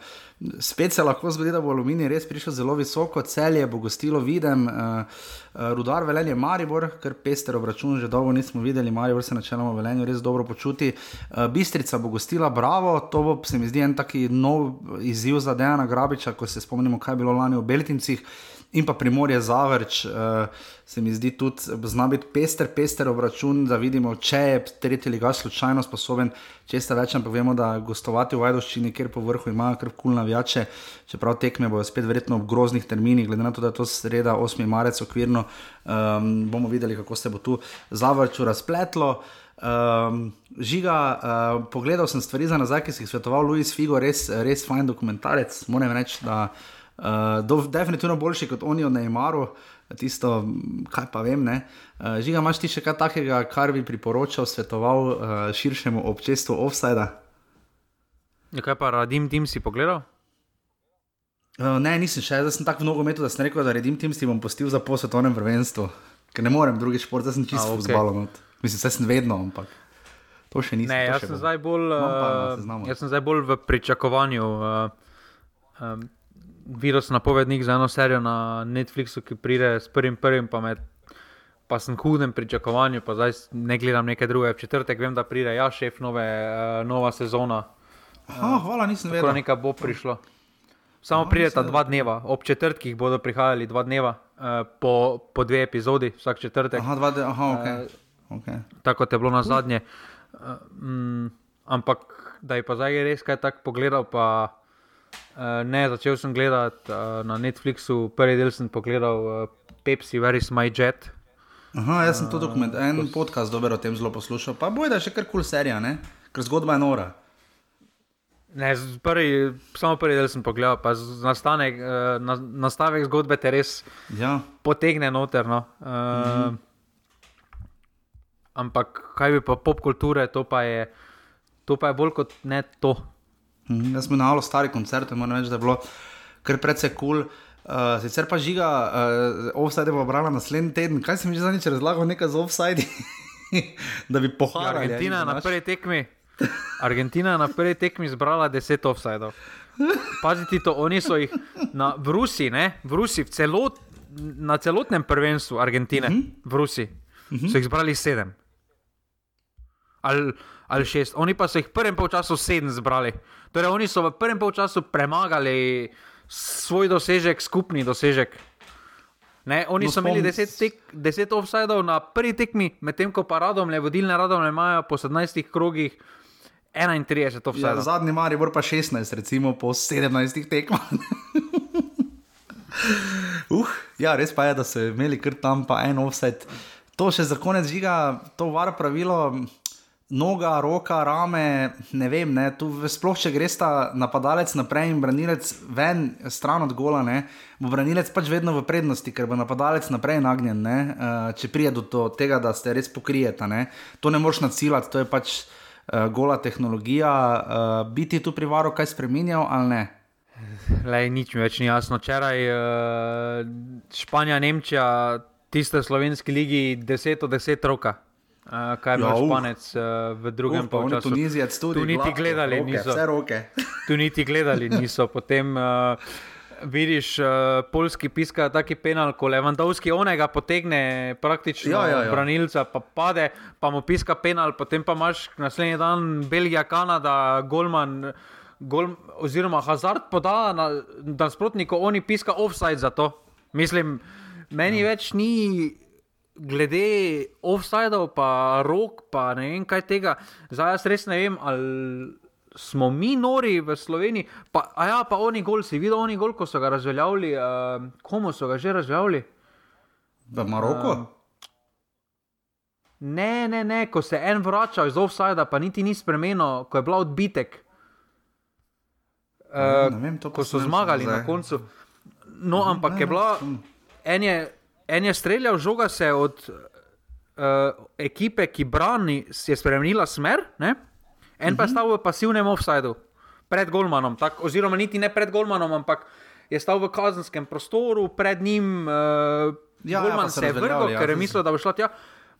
A: spet se lahko zgodi, da bo aluminij res prišel zelo visoko, celje bo gostilo, vidim, uh, uh, rudar velenje Maribor, ker pester obračun že dolgo nismo videli, Maribor se načeloma velenje res dobro počuti. Uh, Bistrica bo gostila Bravo, to bo se mi zdi en taki nov izziv za Dejana Grabiča, ko se spomnimo, kaj je bilo lani v Beltincih in pa primorje zavrč, uh, se mi zdi tudi, zna biti pester, pester obračun, da vidimo, če je tretji liga slučajno sposoben, če ste več, ampak vemo, da gostovati v Vajdoščini, kjer po vrhu imajo kar kul navijače, čeprav tekme bojo spet verjetno v groznih terminih, glede na to, da je to sreda 8. marec okvirno, um, bomo videli, kako se bo tu zavrču razpletlo. Um, žiga, uh, pogledal sem stvari za nazaj, ki si jih svetoval, Louis Figo, res, res fajn dokumentarec. Moram reči, da uh, Uh, definitivno boljši kot oni v Neymaru, tisto, kaj pa vem. Uh, Žiga, imaš ti še kaj takega, kar bi priporočal, svetoval uh, širšemu občestvu offsajda?
B: Ja, kaj pa radim tim si pogledal?
A: Uh, ne, nisem še, zdaj sem tako mnogo metal, da sem rekel, da redim tim si bom postil za posvetovnem prvenstvu, ker ne morem drugi šport, zdaj sem čisto okay. zbalon. Mislim, da sem vedno, ampak to še nisem.
B: Ne, jaz sem, bolj, uh, jaz sem zdaj bolj v pričakovanju. Uh, um, sem napovednik za eno serijo na Netflixu, ki pride s prvim prvim, pa, med, pa sem hudem pričakovanju, pa zdaj ne gledam nekaj drugega. V četrtek vem, da pride, ja, šef, nove, uh, nova sezona.
A: Aha, hvala, nisem vedel.
B: Tako nekaj bo prišlo. Samo prideta dva dneva, ob četrtkih bodo prihajali dva dneva, uh, po, po dve epizodi, vsak četrtek.
A: Aha, dva dneva, aha, ok. Uh, okay.
B: Tako je bilo na zadnje. Uh, um, ampak da je pa zdaj res kaj tako pogledal, pa. Uh, ne, začel sem gledati uh, na Netflixu, prvi del sem pogledal uh, Pepsi, Where is my jet.
A: Aha, jaz sem to dokument, en uh, podcast dober o tem zelo poslušal. Pa boj, da še kar kul cool serija, ne? ker zgodba je nora.
B: Ne, prvi, samo prvi del sem pogledal, pa nastanek, uh, na, nastavek zgodbe te res
A: ja.
B: potegne noter. No. Uh, -hmm. Ampak kaj bi pa pop kulture, to pa je, to pa je bolj kot ne to.
A: Mhm, jaz sem na alo stari koncert, moram reči, da je bilo kar precej kul. Cool. Uh, sicer pa žiga, uh, offside bo brala naslednji teden. Kaj sem že zadnjič razlagal, nekaj z offside, *laughs* da bi pohvalil.
B: Argentina na prvi tekmi. Argentina na prvi tekmi zbrala 10 offside. Pazite, to oni so jih na, v Rusiji, ne, v Rusiji, v celot, na celotnem prvenstvu Argentine, uh -huh. v Rusiji, uh -huh. so jih zbrali 7 ali, ali 6. Oni pa so jih v prvem polčasu 7 zbrali. Torej, oni so v prvem času premagali svoj dosežek, skupni dosežek. Ne, oni no, so imeli 10 offsajdov na prvi tekmi, medtem ko pa radom, le vodilne radom, imajo po 17 krogih 31 offsajdov.
A: Ja, zadnji mari bo pa 16, recimo po 17 tekmah. *laughs* uh, ja, res pa je, da so imeli kar tam pa en offsajd. To še za konec žiga, to var pravilo noga, roka, rame, ne vem, ne, tu sploh če greš ta napadalec naprej in branilec ven, stran od gola, ne, bo branilec pač vedno v prednosti, ker bo napadalec naprej nagnjen, ne, uh, če prije do tega, da ste res pokrijeta, ne, to ne moš nacilati, to je pač uh, gola tehnologija, uh, biti tu pri varu kaj spremenjal ali ne.
B: Lej, nič mi več ni jasno. Včeraj uh, Španija, Nemčija, tiste v slovenski ligi, 10 od 10 roka. Uh, kaj je ja, španec uh, v drugem
A: polčasu? Tunizijec tudi.
B: Tu niti gledali
A: roke,
B: niso.
A: Vse roke. *laughs*
B: tu niti gledali niso. Potem uh, vidiš, uh, polski piska taki penal, ko Levandovski onega potegne praktično ja, ja, ja. branilca, pa pade, pa mu piska penal, potem pa imaš naslednji dan Belgija, Kanada, Golman. Gol, oziroma, Hazard poda na nasprotniku, oni piska offside za to. Mislim, meni ja. več ni glede offsajdov, pa rok, pa ne vem kaj tega, zdaj jaz res ne vem, ali smo mi nori v Sloveniji. Pa, a ja, pa oni gol, si videl oni gol, ko so ga razveljavili, uh, komu so ga že razveljavili?
A: V Maroku. Uh,
B: ne, ne, ne, ko se en vračal iz offsajda, pa niti ni spremenil, ko je bila odbitek.
A: Uh, ne vem, to,
B: ko so zmagali na koncu. No, ampak ne, je bila. En je, en je streljal, žoga se je od uh, ekipe, ki brani, je spremenila smer, ne? en pa je mhm. stal v pasivnem offsajdu, pred Golmanom, tak, oziroma niti ne pred Golmanom, ampak je stal v kazenskem prostoru, pred njim uh,
A: Ja, ja,
B: Golman
A: so
B: se je vrgel,
A: ja,
B: ker je mislil, da bo šla tja,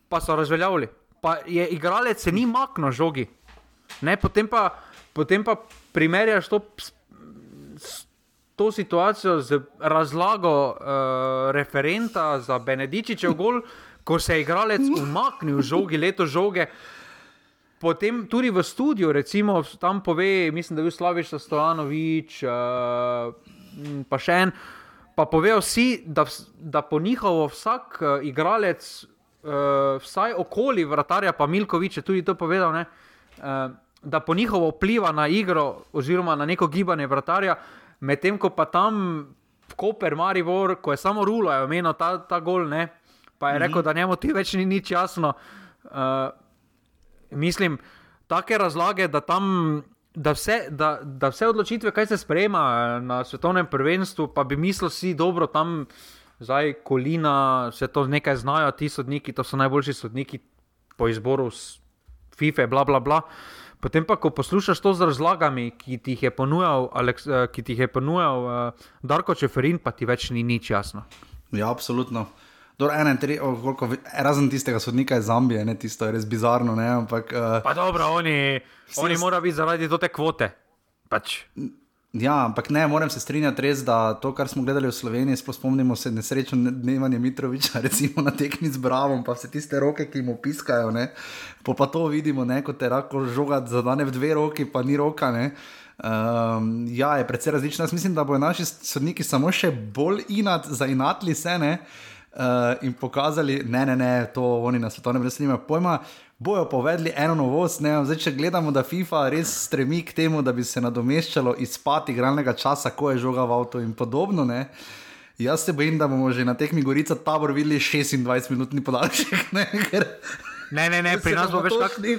B: pa so razveljavili. Pa je igralec se ni maknil žogi. Ne, potem, pa, potem pa primerjaš to, s to situacijo z razlago uh, referenta za Benedičičev gol, ko se je igralec umaknil žogi, leto žoge. Potem tudi v studiu, recimo, tam pove, mislim, da je bil Slaviš Stojanovič, uh, pa še en. Pa povejo vsi, da, da po njihovo vsak uh, igralec, uh, vsaj okoli vratarja, pa Milkovič je tudi to povedal, ne, uh, da po njihovo vpliva na igro oziroma na neko gibanje vratarja, medtem ko pa tam Koper, Maribor, ko je samo Rulo, je omenil ta, ta gol, ne, pa je rekel, da njemu ti več ni nič jasno. Uh, mislim, take razlage, da tam. Da vse, da, da vse odločitve, kaj se sprejema eh, na svetovnem prvenstvu, pa bi mislil, si dobro tam, zdaj kolina, vse to nekaj znajo, ti sodniki, to so najboljši sodniki po izboru FIFA, bla, bla, bla. Potem pa, ko poslušaš to z razlagami, ki ti jih je ponujal, Aleks, eh, ki ti jih je ponujal uh, Darko Čeferin, pa ti več ni nič jasno.
A: Ja, absolutno. Dor, ena, tri, oh, koliko, razen tistega sodnika iz Zambije, ne, tisto je res bizarno. Ne, ampak, uh,
B: Pa dobro, oni, oni morajo biti zaradi te kvote. Pač.
A: Ja, ampak ne, moram se strinjati res, da to, kar smo gledali v Sloveniji, sploh spomnimo se nesrečno dnevanja Mitroviča, *laughs* recimo na tekmi z Bravom, pa vse tiste roke, ki mu piskajo. Ne, po pa to vidimo, ne, kot te rako žogat zadane v dve roki, pa ni roka. Ne. Um, ja, je precej različno. Jaz mislim, da bodo naši sodniki samo še bolj inat, zainatli se ne, uh, in pokazali, ne, ne, ne, to oni na svetovnem prvenstvu nimajo pojma. Bojo povedali eno novost, ne, Zdaj, če gledamo, da FIFA res stremi k temu, da bi se nadomeščalo izpad igralnega časa, ko je žoga v avtu in podobno. Ne. Jaz se bojim, da bomo že na tekmi Gorica tabor videli 26-minutni podaljšek. Ne, ker,
B: Ne, ne, ne, *laughs* pri nas bo več
A: šli-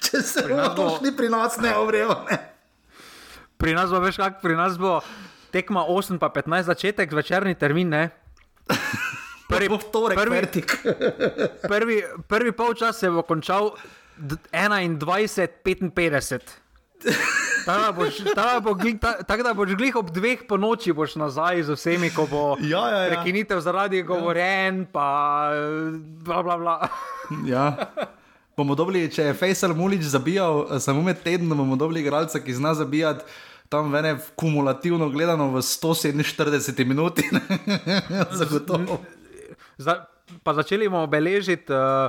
A: Če se bomo
B: nas bo-
A: šli pri nas, ne ovrejo.
B: Pri nas bo več kako, pri nas bo tekma 8 pa 15 začetek, večerni termin. Ne? *laughs*
A: Prvi, bo v torek,
B: prvi-
A: Vertik. *laughs*
B: Prvi, prvi polčas se bo končal d- 21-55. Tako da boš, bo gli- ta- tako da boš glih ob dveh po noči boš nazaj z vsemi, ko bo *laughs*
A: Ja, ja, ja.
B: prekinitev zaradi govoren, pa bla bla bla. *laughs*
A: Ja. Bomo dobili, če je Faisal Mulič zabijal eh, samo med tednom, bomo dobili igralca, ki zna zabijati tam vene kumulativno gledano v 147 minuti. Zagotovo.
B: Za, pa začeli bomo beležiti uh,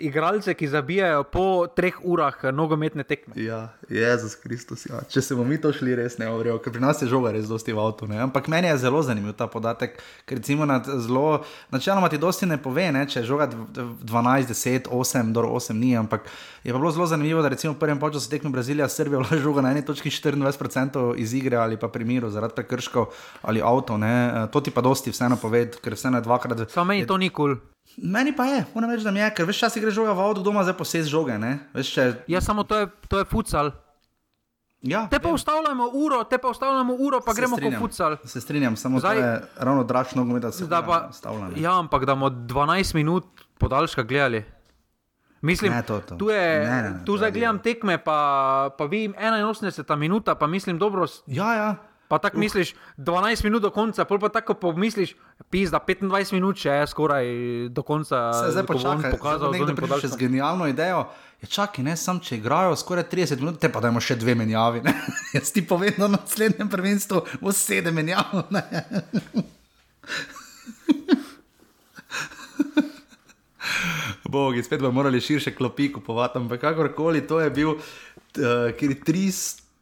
B: igralce, ki zabijajo po treh urah eh, nogometne tekme.
A: Ja, Jezus Kristus. Ja. Če se bomo mi to šli, res ne ovrejo, ker pri nas je žoga res dosti v avtu. Ne? Ampak meni je zelo zanimiv ta podatek, ker recimo na zelo, načeloma ti dosti ne pove, ne? če je žoga dv- dv- 12, 10, 8, do 8 ni, ampak je pa bilo zelo zanimivo, da recimo v prvem času tekme Brazilija, Srbija, bila žoga na eni točki 24% iz igre ali pa primiru zaradi prekrškov ali avto. Ne? To ti pa dosti vseeno pove, ker vseeno je dvakrat.
B: Samo meni to ni kul. Cool.
A: Meni pa je, moram reči, da mi je, ker veš čas gre žoga v avtu, doma zdaj poses žoge. Ne? Veš, če,
B: Ja, samo to je, to je futsal.
A: ja,
B: Te pa ustavljamo uro, te pa ustavljamo uro, pa
A: Se
B: gremo kot futsal.
A: Se strinjam, samo
B: Zdaj-
A: je ravno draž nogomet, da se
B: Da pa,
A: stavlja.
B: ja, ampak da bomo 12 minut podaljška gledali. Mislim,
A: Ne, to, to.
B: tu, je,
A: Ne, ne,
B: tu zdaj
A: je
B: gledam tekme, pa, pa vidim 81 minuta, pa mislim dobro,
A: ja, ja.
B: Pa tako uh. misliš 12 minut do konca, pa tako pomisliš, pisa 25 minut še je skoraj do konca.
A: Se, zdaj pa
B: ko bo on
A: čakaj,
B: pokazal
A: zdaj pa nekdo še z genialno idejo. Je čakaj, ne, sam če igrajo skoraj 30 minut, te pa dajmo še dve menjavi. Ne? *laughs* Jaz ti povem, da na naslednjem prvenstvu bo sedem menjav. *laughs* Bogi, spet bomo morali širše klopi kupovati, ampak kakorkoli to je bil, uh, kjer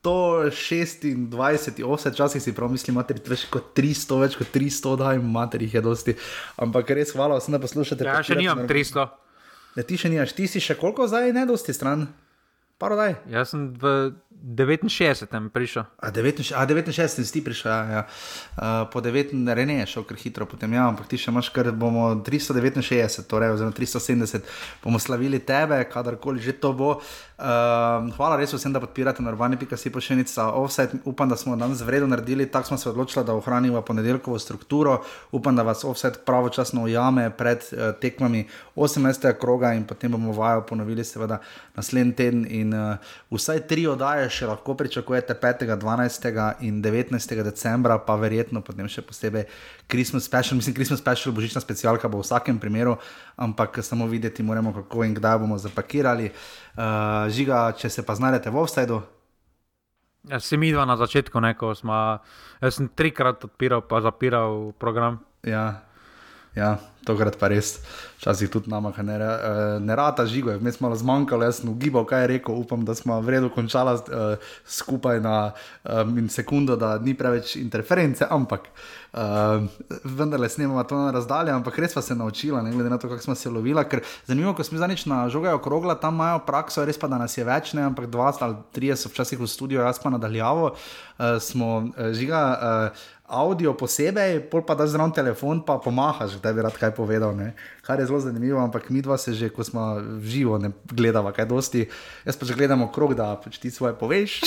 A: je 326, vse časih si prav mislim, imate več kot 300, več kot 300, da jim mater jih je dosti. Ampak res hvala da poslušate.
B: Ja, še nimam 300.
A: Ne, ti še nimaš, ti si še koliko zdaj, ne dosti stran. Parodaj.
B: Jaz sem v 69. prišel.
A: A 69, a 69 si ti prišel, ja, ja. Uh, po 9, Rene je šel kar hitro, potem ja, ampak ti še imaš kar bomo 369, torej oziroma 370, bomo slavili tebe, kadarkoli že to bo. Uh, hvala res vsem, da podpirate normalni.si pošenica offset. Upam, da smo danes vredno naredili, tako smo se odločili, da ohranimo ponedeljkovo strukturo. Upam, da vas offset pravočasno ujame pred uh, tekmami 18. kroga in potem bomo vajo ponovili seveda naslednji teden in uh, vsaj tri oddaje še lahko pričakujete 5., 12. in 19. decembra, pa verjetno potem še posebej Christmas special. Mislim, Christmas special, božična specialka bo v vsakem primeru, ampak samo videti moramo, kako in kdaj bomo zapakirali. Uh, žiga, če se pa znajdete v offsajdu.
B: Ja, si mi dva na začetku, neko smo. Jaz sem trikrat odpiral, pa zapiral program.
A: Ja, ja tokrat pa res, včasih tudi nama, ne, eh, ne rata žigo, smo malo zmanjkali, jaz sem ugibal, kaj je rekel, upam, da smo v redu končali uh, skupaj na um, sekundo, da ni preveč interference, ampak uh, vendarle snemamo to na razdalje, ampak res pa se naučila, ne glede na to, kako smo se lovila, ker zanimivo, ko smo zanič na žogajo krogla, tam imajo prakso, res pa da nas je več, ne, ampak dva ali trije so včasih v studiu, jaz pa nadaljavo, uh, smo žiga. Uh, audio posebej, pol pa daš zraven telefon, pa pomahaš, da bi rad kaj povedal. Ne? Kar je zelo zanimivo, ampak mi dva se že, ko smo živo, ne gledamo kaj dosti. Jaz pa že gledamo krog, da pač ti svoje poveš.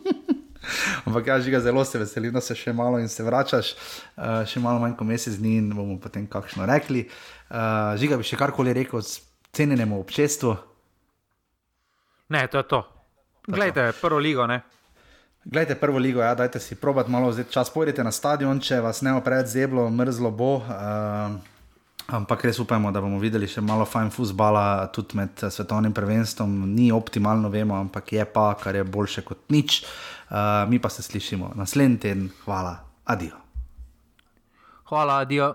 A: *laughs* ampak ja, žiga, zelo se veselim, da se še malo in se vračaš, uh, še malo manj kot mesec dni in bomo potem kakšno rekli. Uh, žiga bi še karkoli rekel, cenjenemu občestvu.
B: Ne, to je to. Glejte, prvo ligo, ne.
A: Glejte, prvo ligo, ja, dajte si probat malo vzeti čas, pojdite na stadion, če vas ne opred zeblo, mrzlo bo. Uh, ampak res upamo, da bomo videli še malo fajn fusbala tudi med svetovnim prvenstvom. Ni optimalno, vemo, ampak je pa, kar je boljše kot nič. Uh, mi pa se slišimo naslednji teden. Hvala, adijo.
B: Hvala, adijo.